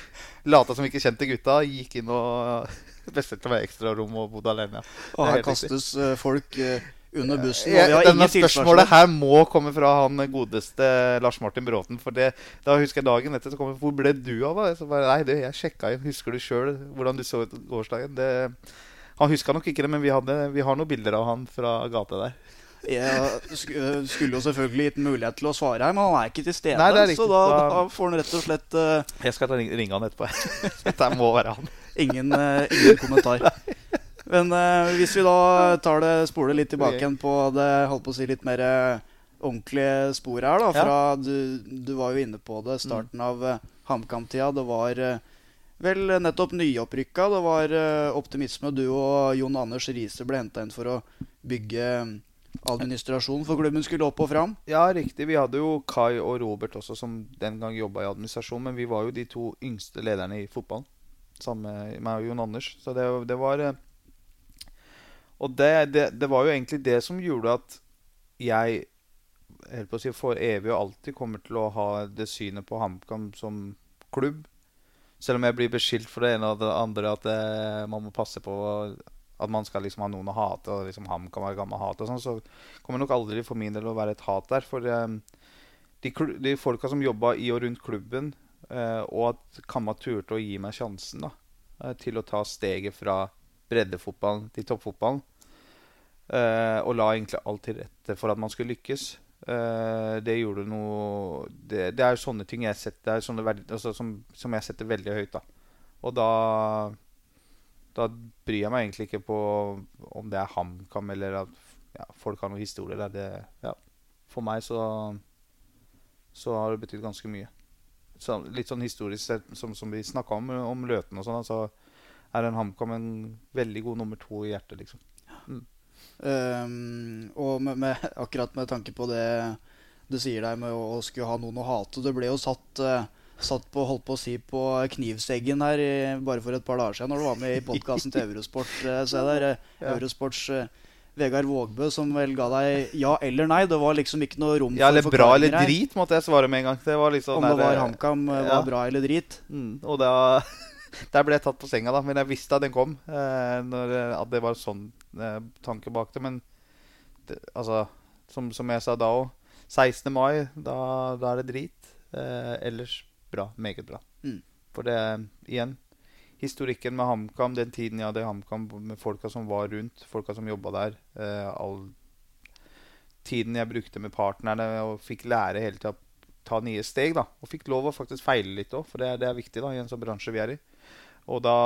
Lata som ikke kjente gutta. Gikk inn og *laughs* bestilte meg ekstrarom og bodde alene. Ja. Og er her kastes eh, folk eh, under bussen. Og vi har denne ingen spørsmålet her må komme fra han godeste Lars Martin Bråten. For det, da husker jeg dagen etter så kom Hvor ble du av? da? Så bare, nei, det, jeg sjekka inn. Husker du sjøl hvordan du så ut gårsdagen? Det, han huska nok ikke det, men vi, hadde, vi har noen bilder av han fra gata der. Jeg eh, skulle jo selvfølgelig gitt mulighet til å svare her, men han er ikke til stede. Nei, riktig. så da, Da- da får han rett og slett uh... Jeg skal ringe han etterpå. *laughs* Dette må være han. ingen, uh, ingen kommentar. Men uh, hvis vi da tar det spoler litt tilbake igjen på det holdt på å si litt mer eh, ordentlige sporet her, da. Ja. Du, du var jo inne på det, starten av uh, HamKam-tida. Det var uh, vel nettopp nyopprykka. Det var uh, optimisme. Du og Jon Anders Riise ble henta inn for å bygge administrasjonen for klubben skulle opp og fram. Ja, riktig. Vi hadde jo Kai og Robert også, som den gang jobba i administrasjon. Men vi var jo de to yngste lederne i fotballen. Sammen med Jon Anders. Så det, det var Og det, det, det var jo egentlig det som gjorde at jeg helt på å si, for evig og alltid kommer til å ha det synet på HamKam som klubb. Selv om jeg blir beskyldt for det ene og det andre, at det, man må passe på at man skal liksom ha noen å hate, og liksom HamKam er gammel hat og sånn, så kommer nok aldri for min del å være et hat der. For eh, de, de folka som jobba i og rundt klubben, eh, og at Kamma turte å gi meg sjansen da, eh, til å ta steget fra breddefotballen til toppfotballen, Uh, og la egentlig alt til rette for at man skulle lykkes. Uh, det gjorde noe det, det er sånne ting jeg setter, er sånne altså, som, som jeg setter veldig høyt. da Og da da bryr jeg meg egentlig ikke på om det er HamKam eller at ja, folk har noen historier. Det, ja. For meg så, så har det betydd ganske mye. Så, litt sånn historisk sett, som, som vi snakka om, om Løten og sånn, så er en HamKam en veldig god nummer to i hjertet, liksom. Mm. Um, og med, med, akkurat med tanke på det du sier der med å, å skulle ha noen å hate Det ble jo satt, uh, satt på, holdt på å si, på knivseggen her i, bare for et par dager siden når du var med i podkasten til Eurosport. Uh, se der, uh, Eurosports Vegard Vågbø som vel ga deg ja eller nei. Det var liksom ikke noe rom ja, eller for bra eller drit, måtte jeg svare med en gang. Det liksom, Om det var HamKam var bra eller drit. Mm, og da der ble jeg tatt på senga, da. Men jeg visste at den kom. Eh, når, at det var sånn eh, tanke bak det. Men det, altså, som, som, jeg sa da òg 16. mai, da, da, er det drit. Eh, ellers bra. Meget bra. Mm. For det, igjen Historikken med HamKam, den tiden jeg hadde i HamKam, med folka som var rundt, folka som jobba der eh, all tiden jeg brukte med partnerne og fikk lære hele tida ta nye steg. da, Og fikk lov å faktisk feile litt òg, for det, det, er viktig da, i en sånn bransje vi er i. Og da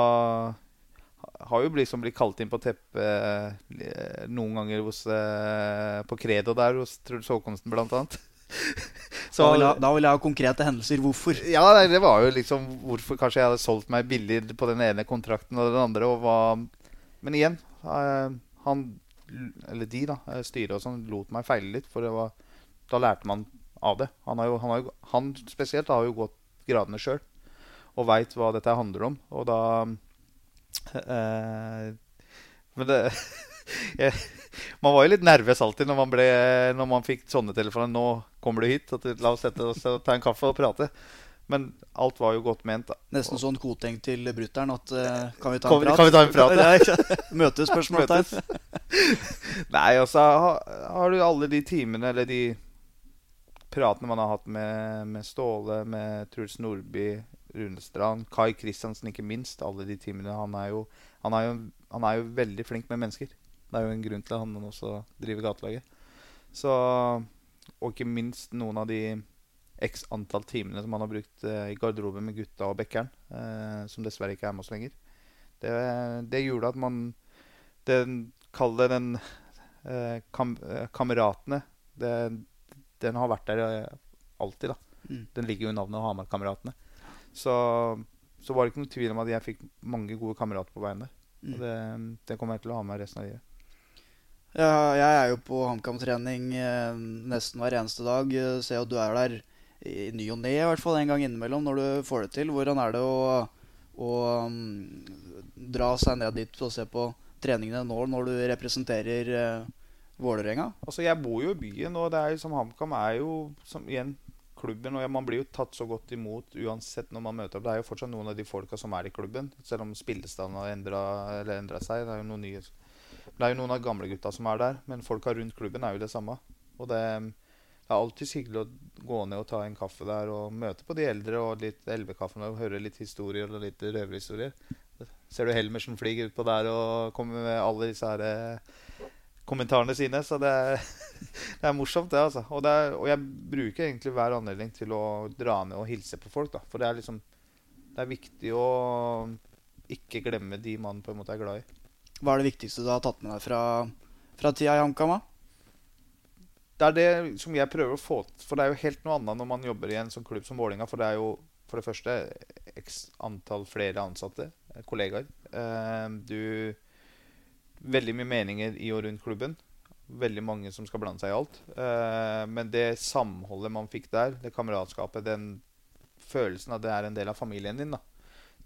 har jo liksom blitt kalt inn på teppet eh, noen ganger hos, eh, på Credo der hos Truls Håkonsen annet. *laughs* Så, da, vil jeg, da vil jeg ha konkrete hendelser. Hvorfor? Ja, det var jo liksom hvorfor kanskje jeg hadde solgt meg billig på den ene kontrakten og den andre. Og var, men igjen, eh, han, eller de, da, styret og sånn, lot meg feile litt. For var, da lærte man av det. Han, jo, han, jo, han spesielt har jo gått gradene sjøl og veit hva dette handler om. Og da eh, Men det *laughs* Man var jo litt nervøs alltid når man, ble, når man fikk sånne telefoner. 'Nå kommer du hit. At, la oss sette oss og ta en kaffe og prate.' Men alt var jo godt ment. da Nesten sånn koting til brutter'n at uh, Kan vi ta en prat? Kan vi ta en prat *laughs* ja. Møtespørsmålstegn. *laughs* Nei, og så har, har, du alle de timene, eller de pratene man har hatt med, med Ståle, med Truls Nordby, Runestrand, Kai Kristiansen ikke minst. Alle de timene. Han er, jo, han, er jo, han er, jo, veldig flink med mennesker. Det er jo en grunn til at han også driver gatelaget. Så, og ikke minst noen av de x antall timene som han har brukt eh, i garderoben med gutta og Bekkeren, eh, som dessverre ikke er med oss lenger. Det, det gjorde at man den, Kall det den eh, kam, eh, Kameratene. Det, den har vært der eh, alltid, da. Mm. Den ligger jo i navnet Hamar-kameratene. Så, så, var det ikke noen tvil om at jeg fikk mange gode kamerater på veien der. Mm. Og det, det, kommer jeg til å ha med resten av livet. Ja, jeg er jo på HamKam-trening eh, nesten hver eneste dag. Ser jo du er der i ny og ne, i hvert fall en gang innimellom, når du får det til. Hvordan er det å, å um, dra seg ned dit og se på treningene nå når du representerer eh, Vålerenga? Altså, jeg bor jo i byen, og det er jo som HamKam er jo som, igjen klubben. Og man blir jo tatt så godt imot uansett når man møter opp. Det er jo fortsatt noen av de folka som er i klubben, selv om spillestanden har endra seg. Det er jo noen nye Det er jo noen av gamle gutta som er der, men folka rundt klubben er jo det samme. Og det, det er alltid hyggelig å gå ned og ta en kaffe der og møte på de eldre og litt elvekaffen og høre litt historier og litt røverhistorier. Ser du Helmersen flyr utpå der og kommer med alle disse her eh, kommentarene sine. Så det er, *laughs* det er morsomt, det. altså. Og, det er, og, jeg bruker egentlig hver anledning til å dra ned og hilse på folk. da. For det er liksom Det er viktig å ikke glemme de man på en måte er glad i. Hva er det viktigste du har tatt med deg fra, fra tida i HamKam? Det er det som jeg prøver å få til. For det er jo helt noe annet når man jobber i en sånn klubb som Vålinga, For det er jo for det første x antall flere ansatte, kollegaer. Eh, du veldig mye meninger i og rundt klubben. Veldig mange som skal blande seg i alt. Uh, men det samholdet man fikk der, det kameratskapet, den følelsen at det er en del av familien din, da.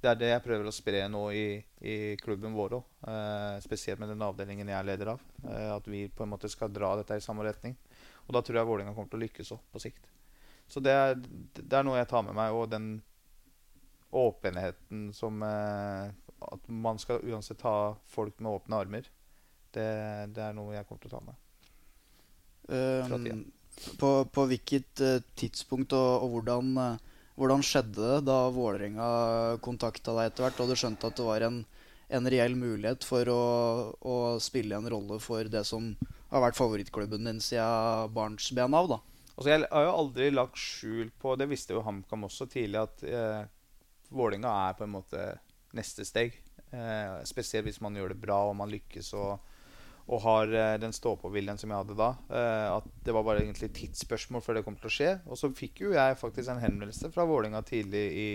Det er det jeg prøver å spre nå i, i klubben vår òg. Eh, spesielt med den avdelingen jeg er leder av. Uh, at vi på en måte skal dra dette i samme retning. Og da tror jeg Vålerenga kommer til å lykkes òg, på sikt. Så det er, det er, noe jeg tar med meg. Og den åpenheten som at man skal uansett ha folk med åpne armer, det, det er noe jeg kommer til å ta med. Um, på, på, hvilket uh, tidspunkt og, og hvordan, uh, hvordan, skjedde det da Vålerenga kontakta deg etter hvert, og du skjønte at det var en, en reell mulighet for å, å, spille en rolle for det som har vært favorittklubben din siden barnsben av? da? Altså, jeg har jo aldri lagt skjul på Det visste jo HamKam også tidlig, at eh, Vålerenga er på en måte neste steg. Eh, spesielt hvis man gjør det bra og man lykkes og, og har eh, den stå-på-viljen som jeg hadde da. Eh, at det var bare egentlig tidsspørsmål før det kom til å skje. Og så fikk jo jeg faktisk en henvendelse fra Vålinga tidlig i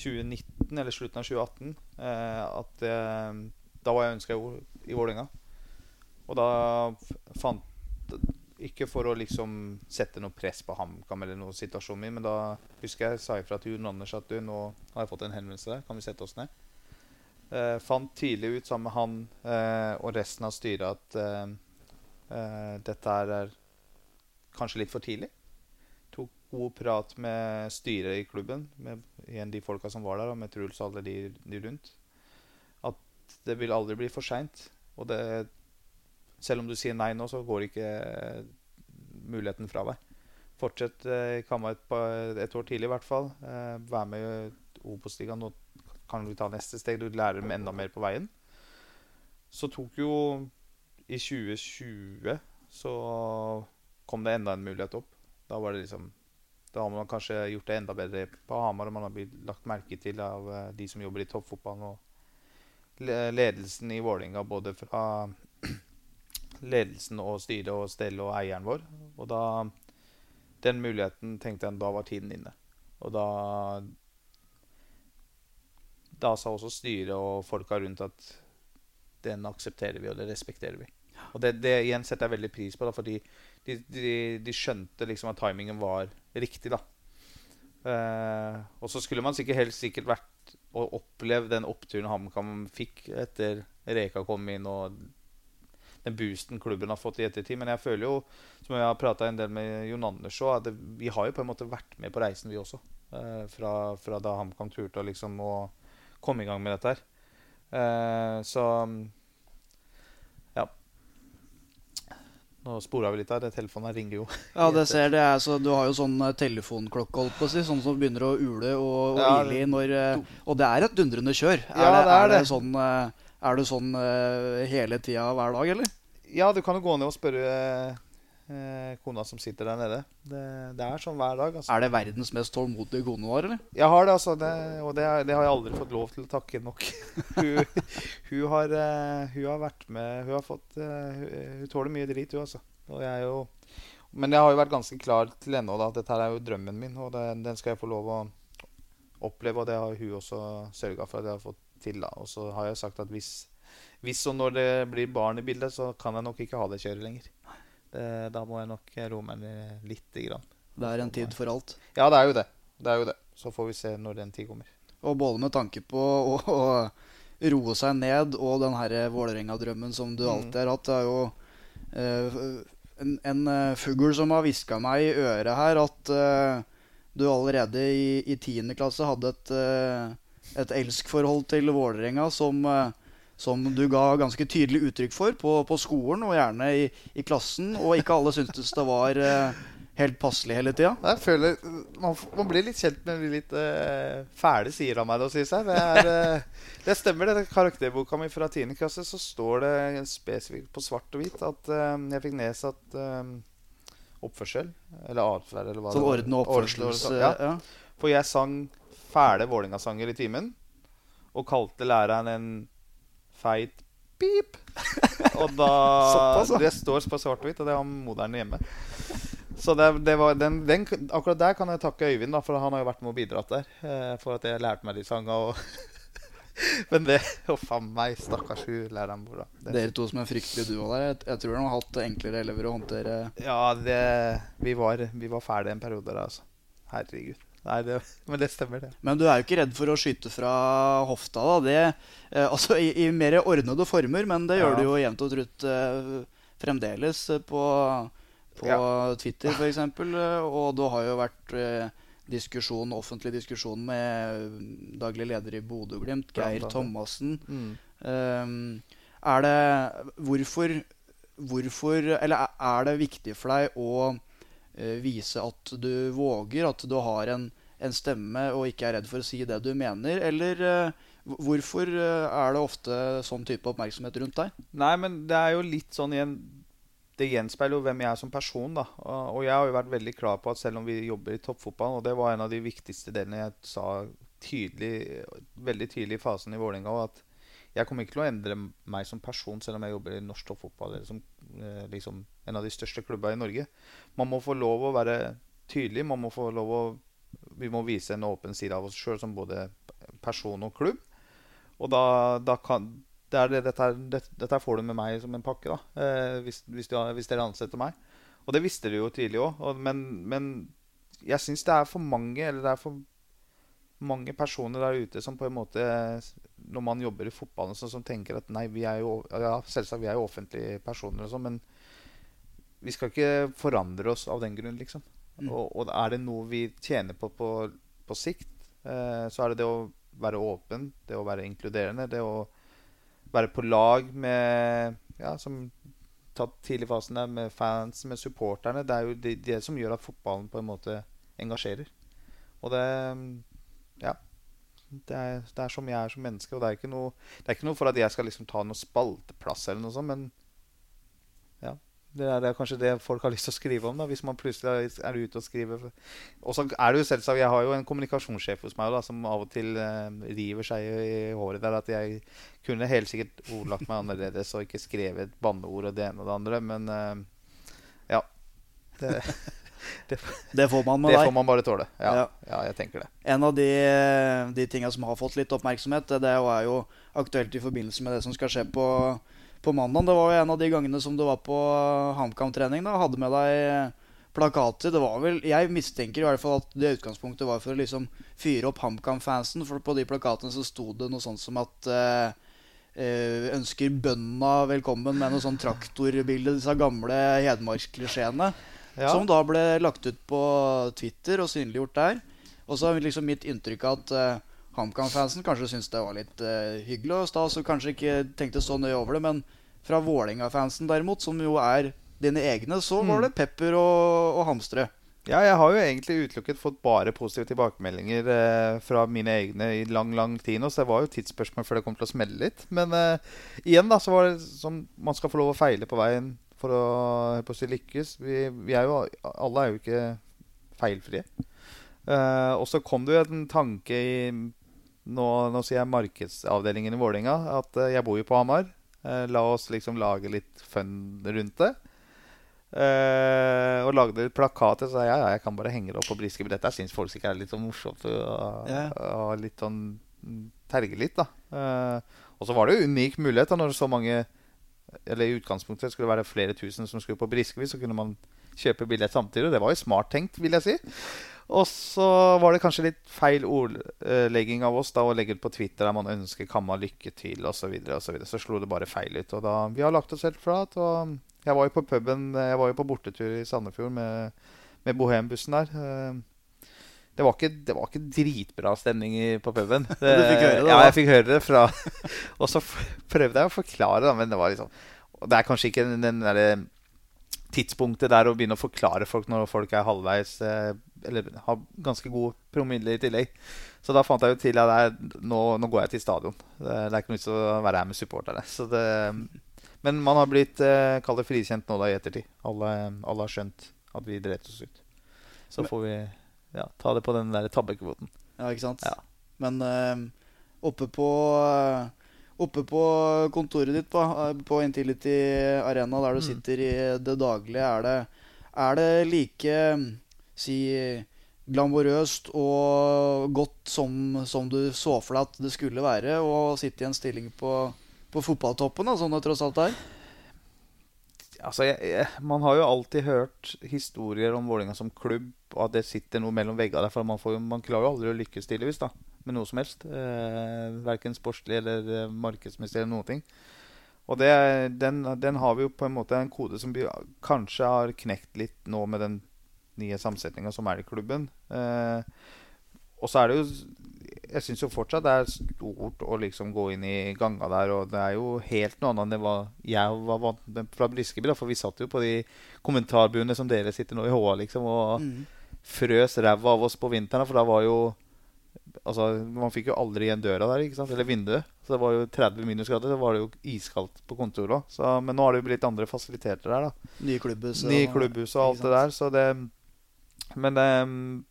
2019, eller slutten av 2018, eh, at eh, da var jeg ønska i Vålinga. Og da fant Ikke for å liksom sette noe press på HamKam eller noe situasjonen min, men da husker jeg sa ifra til Jon Anders at du, nå har jeg fått en henvendelse der, kan vi sette oss ned? Eh, fant tidlig ut sammen med han eh, og resten av styret at eh, eh dette er kanskje litt for tidlig. Tok god prat med styret i klubben, med igjen de folka som var der, og med Truls og alle de, de, rundt. At det vil aldri bli for seint. Og det, selv om du sier nei nå, så går ikke muligheten fra deg. Fortsett i eh, Kamma et, et, år tidlig, i hvert fall. Eh, vær med i Obos-ligaen. Nå kan du ta neste steg. Du lærer dem enda mer på veien. Så tok jo I 2020 så kom det enda en mulighet opp. Da var det liksom Da har man kanskje gjort det enda bedre på Hamar, og man har blitt lagt merke til av uh, de som jobber i toppfotballen, og ledelsen i Vålerenga, både fra ledelsen og styret og stellet og eieren vår. Og da Den muligheten tenkte jeg da var tiden inne. Og da Da sa også styret og folka rundt at den aksepterer vi, og det respekterer vi. Og det, det igjen setter jeg veldig pris på, da, fordi de, de, de, skjønte liksom at timingen var riktig. da. Uh, og så skulle man sikkert helt sikkert vært og opplevd den oppturen HamKam fikk etter Reka kom inn, og den boosten klubben har fått i ettertid. Men jeg føler jo, som jeg har prata en del med Jon Anders òg, at det, vi har jo på en måte vært med på reisen, vi også. Eh, fra, fra, da HamKam turte liksom å komme i gang med dette her. Eh, så Nå spora vi litt her. Telefonen her ringer jo. Ja, det ser det. Er, så du har jo sånn eh, telefonklokke, holdt på å si. Sånn som begynner å ule og, og ja, ile når eh, Og det er et dundrende kjør. Er, ja, det, er, det, er det. Sånn, eh, er du sånn hele tida hver dag, eller? Ja, du kan jo gå ned og spørre eh, kona som sitter der nede. Det, det er sånn hver dag. Altså. Er det verdens mest tålmodige kone du har, eller? Jeg har det, altså. Det, og det, det, har jeg aldri fått lov til å takke nok. *laughs* hun, hun, har, uh, hun, har, vært med Hun har fått hun, hun, tåler mye drit, hun, altså. Og jeg jo men jeg har jo vært ganske klar til ennå at dette her er jo drømmen min, og det, den skal jeg få lov å oppleve. Og det har hun også sørga for at jeg har fått til. da Og så har jeg sagt at hvis, hvis og når det blir barn i bildet, så kan jeg nok ikke ha det kjøret lenger. Det, da må jeg nok roe meg ned lite grann. Det er en tid for alt? Ja, det er jo det. Det er jo det. Så får vi se når den tid kommer. Og både med tanke på å, å roe seg ned og den her Vålerenga-drømmen som du mm. alltid har hatt, det er jo eh, en, en uh, fugl som har hviska meg i øret her at eh, du allerede i tiende klasse hadde et, et elskforhold til Vålerenga som uh, som du ga ganske tydelig uttrykk for på, på skolen, og gjerne i, i, klassen. Og ikke alle syntes det var eh, helt passelig hele tida. Jeg føler man, man, blir litt kjent med litt uh, fæle sider av meg. Å si seg. Det, er, uh, det stemmer, det. Karakterboka mi fra 10. klasse så står det spesifikt på svart og hvitt at uh, jeg fikk nedsatt eh, oppførsel. Eller atferd, eller hva sånn orden og oppførsel? Ja. ja. For jeg sang fæle Vålerenga-sanger i timen. Og kalte læreren en feit pip. *laughs* og da Det står på svart-hvitt, og det har moderne hjemme. Så det, det var, den, den, akkurat der kan jeg takke Øyvind, da, for han har jo vært med og bidratt der. Eh, for at jeg lærte meg de sangene. *laughs* Men det Huff a meg, stakkars hun læreren vår. Dere to som er fryktelige duo der. Jeg, jeg tror de har hatt enklere elever å håndtere. Ja, det, vi, var, vi var ferdige en periode der, altså. Herregud. Nei, det, men det stemmer, det. Men du er jo ikke redd for å skyte fra hofta? da det, eh, Altså i, i, mer ordnede former, men det gjør ja. du jo jevnt og trutt eh, fremdeles på, på ja. Twitter f.eks. Og du har jo vært eh, diskusjon, offentlig diskusjon med daglig leder i Bodø-Glimt, Geir Thomassen. Mm. Um, er det Hvorfor Hvorfor Eller er det viktig for deg å vise at du våger, at du har en, en, stemme og ikke er redd for å si det du mener? Eller uh, hvorfor uh, er det ofte sånn type oppmerksomhet rundt deg? Nei, men det er jo litt sånn igjen Det gjenspeiler jo hvem jeg er som person. da Og, jeg har jo vært veldig klar på at selv om vi jobber i toppfotball, og det var en av de viktigste delene jeg sa tydelig, veldig tidlig i fasen i Vålerenga, at Jeg kommer ikke til å endre meg som person selv om jeg jobber i norsk toppfotball eller som eh, liksom en av de største klubbene i Norge. Man må få lov å være tydelig. Man må få lov å Vi må vise en åpen side av oss sjøl som både person og klubb. Og da, da kan det er det, dette, dette, dette, får du med meg som en pakke, da, eh, hvis, hvis, du, hvis, dere ansetter meg. Og det visste du jo tidlig òg. Men, men, jeg syns det er for mange Eller det er for mange personer der ute som på en måte Når man jobber i fotballen, så, som tenker at nei, vi er jo ja, selvsagt vi er jo offentlige personer, og sånn, men vi skal ikke forandre oss av den grunn, liksom. Mm. Og, og, er det noe vi tjener på på, på sikt, eh, så er det det å være åpen, det å være inkluderende, det å være på lag med Ja, som tatt tidligfasen der, med fans, med supporterne. Det er jo det, det, som gjør at fotballen på en måte engasjerer. Og det Ja. Det er, det er som jeg er som menneske. Og det er ikke noe, er ikke noe for at jeg skal liksom ta noe spalteplass eller noe sånt, men det er, det er, kanskje det folk har lyst til å skrive om, da, hvis man plutselig er ute og skriver. Og så er det jo selvsagt Jeg har jo en kommunikasjonssjef hos meg da, som av og til eh, river seg i håret der. At jeg kunne helt sikkert ordlagt meg annerledes og ikke skrevet banneord og det ene og det andre. Men eh, ja. Det, *laughs* *laughs* det, det, får man med det deg. Det får man bare tåle. Ja, ja. ja, jeg tenker det. En av de, de tinga som har fått litt oppmerksomhet, det er jo aktuelt i forbindelse med det som skal skje på på mandag. Det var jo en av de gangene som du var på HamKam-trening. og Hadde med deg plakater. Det var vel, Jeg mistenker i hvert fall at det utgangspunktet var for å liksom fyre opp HamKam-fansen. For på de plakatene så sto det noe sånt som at eh, eh ønsker bøndene velkommen med noe sånn traktorbilde. Disse gamle Hedmark-klisjeene. Ja. Som da ble lagt ut på Twitter og synliggjort der. Og så er liksom mitt inntrykk at uh, HamKam-fansen kanskje syntes det var litt uh, hyggelig og stas og kanskje ikke tenkte så nøye over det. Men fra Vålerenga-fansen derimot, som jo er dine egne, så var mm. det pepper og, og hamstre. Ja, jeg har jo egentlig utelukket fått bare positive tilbakemeldinger eh, fra mine egne i lang lang tid nå, så det var jo tidsspørsmål før det kom til å smelle litt. Men eh, igjen, da, så var det som man skal få lov å feile på veien for å, på å si, lykkes. Vi, vi, er jo, alle er jo ikke feilfrie. Uh, og så kom det jo en tanke i nå, nå sier jeg markedsavdelingen i Vålerenga at uh, jeg bor jo på Hamar. Uh, la oss liksom lage litt fun rundt det. Og lagde litt plakater. Så ja, ja, jeg kan bare henge det opp på Briske. Dette syns folk sikkert er litt sånn morsomt. Og, yeah. og litt sånn terge litt, da. og så var det jo unik mulighet da når så mange Eller i utgangspunktet skulle det være flere tusen som skulle på Briskeby. Så kunne man kjøpe billett samtidig. Det var jo smart tenkt, vil jeg si. Og så var det kanskje litt feil ordlegging av oss da å legge ut på Twitter der man ønsker Kamma lykke til osv. Så, videre, og så, videre. så slo det bare feil ut. Og da, vi har lagt oss helt flat. Og jeg var jo på puben, jeg var jo på bortetur i Sandefjord med, med Bohem-bussen der. Eh, det var, ikke, det var, ikke, dritbra stemning på puben. Det, *laughs* du fikk høre det? Ja, jeg fikk høre det fra *laughs* Og så prøvde jeg å forklare, da, men det var liksom det er kanskje ikke den, den derre tidspunktet der å begynne å forklare folk når folk er halvveis eh, Eller har ganske god promille i tillegg. Så da fant jeg jo til at nå, nå, går jeg til stadion. Det, er ikke noe vits å være her med supporterne. Det, men man har blitt eh, frikjent nå da i ettertid. Alle, alle, har skjønt at vi dreit oss ut. Så får vi ja, ta det på den der tabbekvoten. Ja, ikke sant. Ja. Men uh, oppe på uh, Oppe på kontoret ditt på, på Intility Arena, der du mm. sitter i det daglige, er det, er det like si glamorøst og godt som, som, du så for deg at det skulle være å sitte i en stilling på, på fotballtoppen, da, som det tross alt er? Altså, jeg, jeg, Man har jo alltid hørt historier om Vålerenga som klubb, og at det sitter noe mellom veggene der. For man, får, man klarer jo aldri å lykkes, tydeligvis. da med noe som helst. Eh, verken sportslig eller eh, markedsmessig eller noen ting. Og det, den, den, har vi jo på en måte en kode som vi kanskje har knekt litt nå med den nye samsetninga som er i klubben. Eh, og så er det jo Jeg syns jo fortsatt det er stort å liksom gå inn i ganga der. Og det er jo helt noe annet enn det var jeg var vant med fra Briskeby. For vi satt jo på de kommentarbuene som dere sitter nå i HA, liksom, og mm. frøs ræva av oss på vinteren. For da var jo Altså, Man fikk jo aldri igjen døra der, ikke sant? eller vinduet. Så det var jo 30 minusgrader. Så var det jo iskaldt på kontoret òg. Men nå har det jo blitt andre fasiliteter der. da Nye klubbhus og, Nye klubbhus og alt det der. Så det, men, det,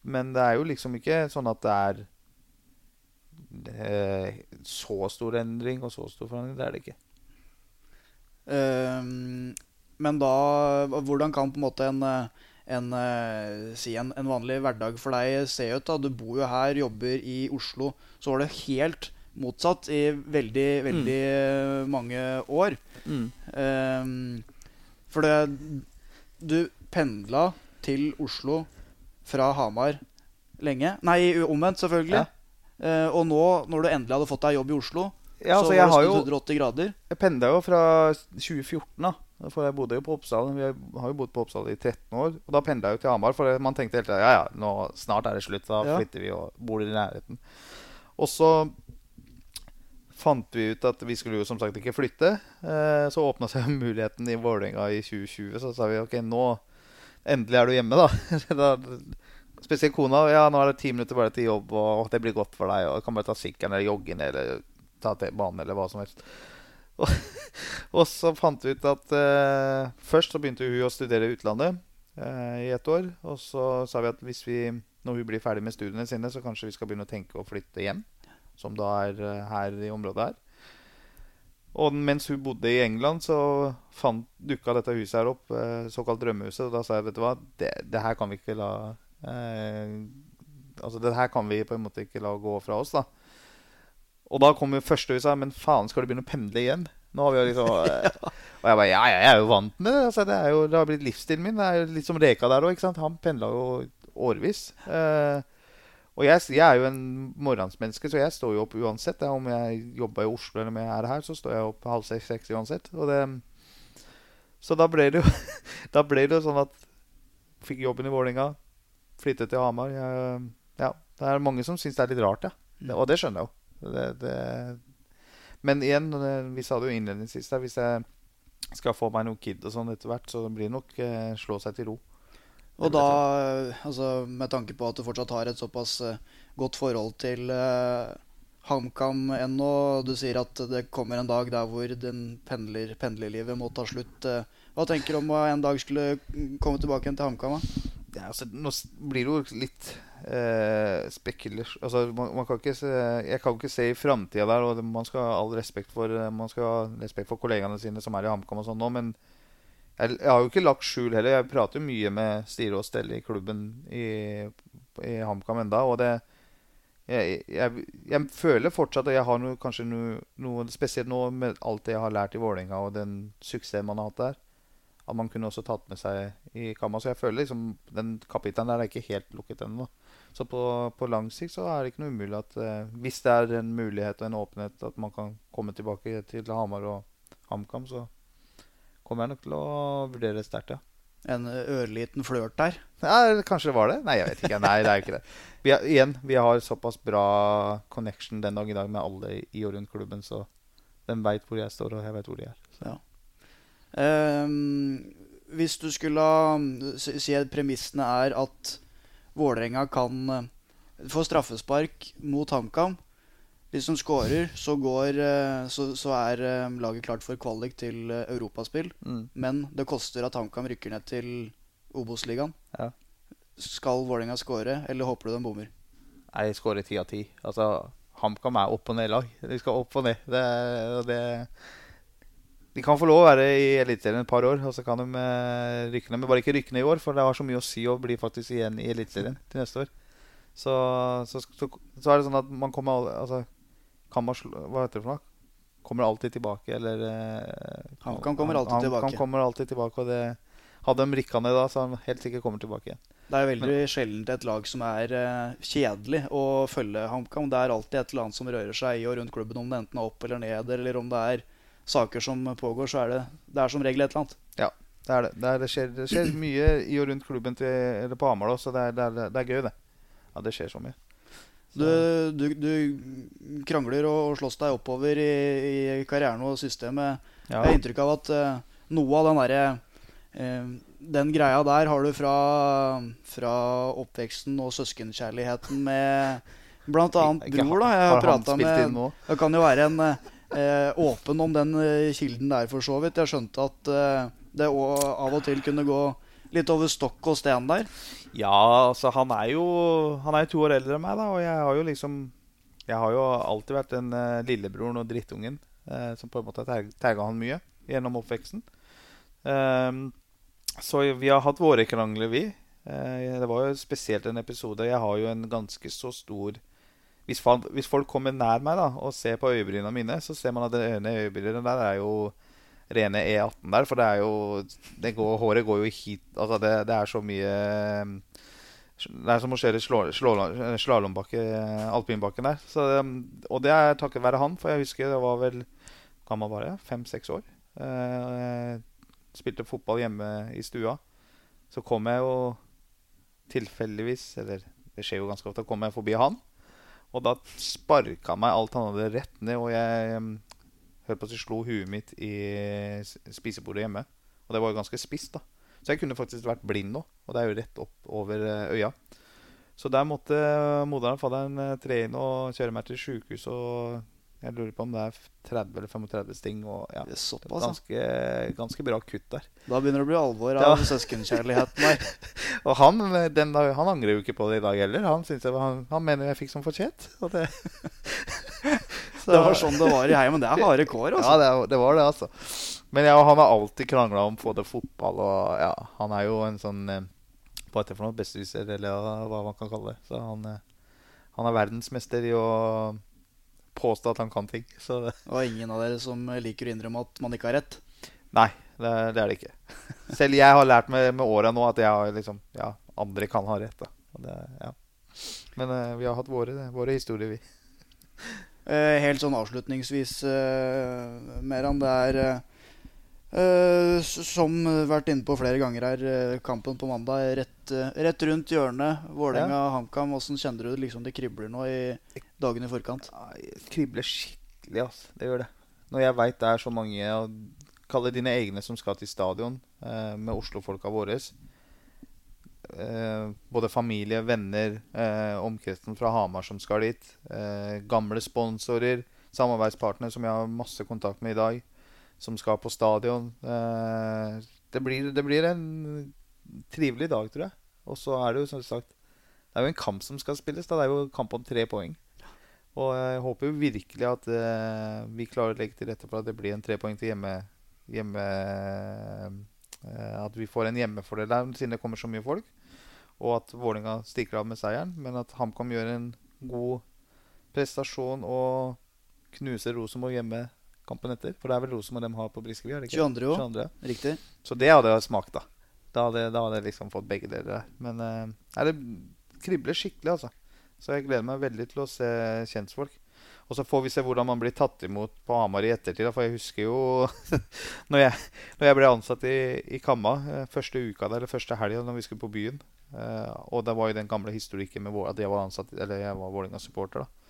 men det er jo liksom ikke sånn at det er så stor endring og så stor forandring. Det er det ikke. Um, men da Hvordan kan på en måte en, en, eh, si en, en vanlig hverdag for deg se ut? da? Du bor jo her, jobber i Oslo. Så var det helt motsatt i veldig, veldig mm. mange år. Ehm, for det Du pendla til Oslo fra Hamar lenge. Nei, omvendt, selvfølgelig. Ja. Eh, og nå, når du endelig hadde fått deg jobb i Oslo, Ja, så altså, så var det snudd 180 grader. Jeg pendla jo fra 2014, da. For jeg bodde jo på Oppsal. Vi har jo bodd på Oppsal i 13 år. Og da pendla jeg jo til Hamar, for man tenkte hele tida ja, ja, nå, snart er det slutt. Da Ja. flytter vi og bor i nærheten. Og så fant vi ut at vi skulle jo som sagt ikke flytte. Eh, så åpna seg *laughs* muligheten i Vålerenga i 2020. Så sa vi ok, nå endelig er du hjemme, da. *laughs* spesielt kona. Ja, nå er det ti minutter bare til jobb, og det blir godt for deg. Og kan bare ta sykkelen eller jogge ned eller ta T-banen eller hva som helst. *laughs* Og, og så fant vi ut at uh, Først så begynte hun å studere i utlandet uh, i et år. Og så sa vi at hvis vi, når hun blir ferdig med studiene sine, så kanskje vi skal begynne å tenke å flytte hjem. Som da er uh, her i området her. Og mens hun bodde i England, så fant, dukka dette huset her opp. Såkalt drømmehuset. Og da sa jeg vet du hva, det, det her kan vi ikke la Altså det her kan vi på en måte ikke la gå fra oss, da. Og da kom jo første sa men faen, skal du begynne å pendle igjen? Nå har vi jo liksom *laughs* eh, Og jeg bare ja, ja, jeg er jo vant med det. Altså, det, er jo, det har blitt livsstilen min. Det er jo litt som Reka der òg. Han pendla jo årevis. Eh, og jeg, jeg er jo en morgensmenneske, så jeg står jo opp uansett. Ja, om jeg jobber i Oslo eller om jeg er her, så står jeg opp halv seks-seks uansett. Og det, så da ble det jo *laughs* Da ble det jo sånn at Fikk jobben i Vålerenga, flyttet til Hamar. Jeg, ja, det er mange som syns det er litt rart, ja. Det, og det skjønner jeg jo. Det, det, men igjen, vi sa det jo innledningsvis der, hvis jeg skal få meg noen kid og sånn etter hvert, så blir det nok eh, slå seg til ro. Og da, altså, med tanke på at du fortsatt har et såpass eh, godt forhold til eh, HamKam ennå, du sier at det kommer en dag der hvor den pendler, pendlerlivet må ta slutt. eh, hva tenker du om å en dag skulle komme tilbake igjen til HamKam? Ja, altså, nå blir det jo litt eh, spekulasjon altså, man, man kan ikke se, Jeg kan ikke se i framtida der, og man skal ha all respekt for eh, Man skal ha respekt for kollegaene sine som er i HamKam og sånn nå, men jeg, jeg har jo ikke lagt skjul heller. Jeg prater jo mye med styre og stell i klubben i, i HamKam enda, og det jeg, jeg, jeg føler fortsatt at jeg har noe, kanskje noe, noe Spesielt nå med alt det jeg har lært i Vålerenga og den suksessen man har hatt der. At man kunne også tatt med seg i kammer. Så jeg føler liksom den kapitalen der er ikke helt lukket ennå. Så på, på lang sikt så er det ikke noe umulig at eh, hvis det er en mulighet og en åpenhet at man kan komme tilbake til Hamar og HamKam, så kommer jeg nok til å vurdere det sterkt, ja. En ørliten flørt der. Ja, Kanskje det var det? Nei, jeg vet ikke. Nei, det er ikke det. Vi har, igjen, vi har såpass bra connection den dag i dag med alle i og rundt klubben, så de veit hvor jeg står, og jeg veit hvor de er. Så. Ehm, hvis du skulle si at premissene er at Vålerenga kan eh, få straffespark mot HamKam Hvis de skårer, så, går, eh, så, så er eh, laget klart for kvalik til europaspill. Mm. Men det koster at HamKam rykker ned til Obos-ligaen. Ja. Skal Vålerenga skåre, eller håper du de bommer? Nei, Jeg skårer ti av ti. Altså, HamKam er opp og ned-lag. De skal opp og ned. Det, det, de kan få lov å være i Eliteserien et par år, og så kan de eh, rykke ned. Men bare ikke rykke ned i år, for det har så mye å si å bli faktisk igjen i Eliteserien til neste år. Så, så, så, så er det sånn at man kommer altså, kan man slå, Hva heter det for noe? Kommer alltid tilbake, eller eh, HamKam kommer alltid han, tilbake. kommer alltid tilbake, og det hadde de rykka ned da, så han helt sikkert kommer tilbake igjen. Det er veldig sjelden et lag som er uh, kjedelig å følge HamKam. Det er alltid et eller annet som rører seg i og rundt klubben, om det enten er opp eller ned, eller om det er saker som pågår, så er det, det er som regel et eller annet. Det er det. Det, er, det, skjer, det skjer mye i og rundt klubben til, eller på Hamar, så det er, det, er, gøy, det. Ja, det skjer så mye. Du, du, du krangler og, og slåss deg oppover i, i karrieren og systemet. Ja. Jeg har inntrykk av at uh, noe av den derre uh, Den greia der har du fra, fra oppveksten og søskenkjærligheten med bl.a. annet bror. da Jeg Har prata med? Det kan jo være en eh, åpen om den eh, kilden der, for så vidt. Jeg skjønte at eh, det av og til kunne gå litt over stokk og sten der. Ja, altså han er jo Han er jo to år eldre enn meg, da, og jeg har jo liksom Jeg har jo alltid vært den uh, lillebroren og drittungen uh, som på en måte har tagga han mye gjennom oppveksten. Um, så vi har hatt våre krangler, vi. Uh, det var jo spesielt en episode Jeg har jo en ganske så stor hvis, hvis folk kommer nær meg da og ser på øyebrynene mine, så ser man at det ene øyebrynet der er jo rene E18 der. For det er jo går, Håret går jo hit Altså, det, det er så mye det er som å kjøre slalåmbakke, alpinbakken der. Så, og det er takket være han, for jeg husker det var vel gammel var jeg, fem-seks år. Eh, spilte fotball hjemme i stua. Så kom jeg jo tilfeldigvis, eller det skjer jo ganske ofte, kom jeg forbi han. Og da sparka meg alt han hadde rett ned, og jeg hørte på at jeg slo huet mitt i spisebordet hjemme. Og det var jo ganske spisst, da. Så jeg kunne faktisk vært blind nå, og det er jo rett opp over eh, øya. Så der måtte moderen og fadderen eh, tre inn og kjøre meg til sjukehuset Og jeg lurer på om det er 30 eller 35 sting. Og ja, det er såpass, ganske, ganske bra kutt der. Da begynner det å bli alvor av ja. søskenkjærligheten der. *laughs* og han, den, han, angrer jo ikke på det i dag heller. Han, jeg, han, han mener jeg fikk som fortjent. Det. *laughs* det var sånn det var i heimen. Det er harde kår, altså. Ja, det, det var det, altså. Men ja, han har alltid krangla om både fotball og ja, Han er jo en sånn på Hva heter det for noe? Besserwisser, eller hva man kan kalle det. Så han, eh, han er verdensmester i å påstå at han kan ting. Så. Og ingen av dere som liker å innrømme at man ikke har rett? Nei, det, det er det ikke. Selv jeg har lært med, med åra nå at jeg liksom, ja, andre kan ha rett. Det, ja. Men uh, vi har hatt våre, våre historier, vi. Uh, helt sånn avslutningsvis, uh, Meran. Det er Uh, som vært inne på flere ganger her, kampen på mandag rett, rett rundt hjørnet. Vålerenga-HamKam. Ja. Åssen kjenner du liksom det kribler nå i dagene i forkant? Ja, kribler skikkelig, altså. Det gjør det. Når jeg veit det er så mange Kall det dine egne som skal til stadion med Oslo-folka våre. både familie, venner, omkretsen fra Hamar som skal dit. gamle sponsorer, samarbeidspartnere som jeg har masse kontakt med i dag som skal på stadion. Eh, det blir, det blir, en trivelig dag, tror jeg. Og så er det jo som sagt Det er jo en kamp som skal spilles. Da. Det er jo kamp om tre poeng. Og jeg håper jo virkelig at uh, vi klarer å legge til rette for at det blir en tre poeng til hjemme, hjemme uh, At vi får en hjemmefordel der siden det kommer så mye folk. Og at Vålinga stikker av med seieren. Men at HamKam gjør en god prestasjon og knuser Rosenborg hjemme kampen etter. For det er vel Rosenborg de har på Briskeby? 22. År. 22. Riktig. Så det hadde jeg smakt, da. Da hadde, da hadde jeg liksom fått begge deler. Men uh, det kribler skikkelig, altså. Så jeg gleder meg veldig til å se kjentfolk. Og så får vi se hvordan man blir tatt imot på Hamar i ettertid. For jeg husker jo *laughs* når, jeg, når jeg ble ansatt i, i Kamma eh, første uka der, eller første helga når vi skulle på byen. Uh, og det var jo den gamle historikken med at jeg var ansatt Eller jeg var Vålerenga-supporter. da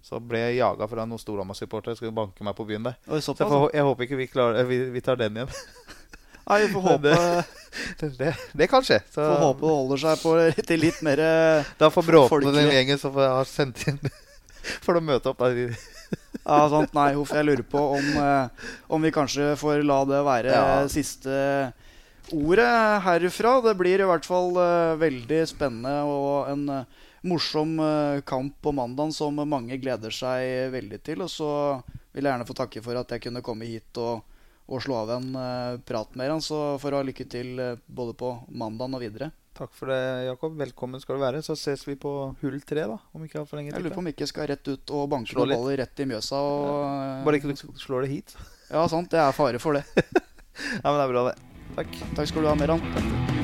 så ble jeg jaga fra noen Storhamar-supportere skulle banke meg på byen der. Så jeg, får, jeg, håper ikke vi, klarer, vi, vi tar den igjen. *laughs* Nei, vi får håpe det, det, det, kan skje. Så. Får håpe det holder seg på, til litt mer Da får Bråten den gjengen som har sendt inn *laughs* for å møte opp der. ja, sant. Nei, huff. Jeg lurer på om, eh, om vi kanskje får la det være ja. siste ordet herfra. Det blir i hvert fall uh, veldig spennende og en morsom kamp på mandag som mange gleder seg veldig til. Og så vil jeg gjerne få takke for at jeg kunne komme hit og, og slå av en uh, prat med han. Så får du ha lykke til uh, både på mandag og videre. Takk for det, Jakob. Velkommen skal du være. Så ses vi på hull tre, da. Om ikke for lenge Jeg lurer på om ikke ikke skal rett ut og banke noen baller rett i Mjøsa. Og, ja. Bare ikke du slår det hit. ja, sant. Det er fare for det. *laughs* ja, men det er bra, det. Takk. Takk skal du ha, Meran.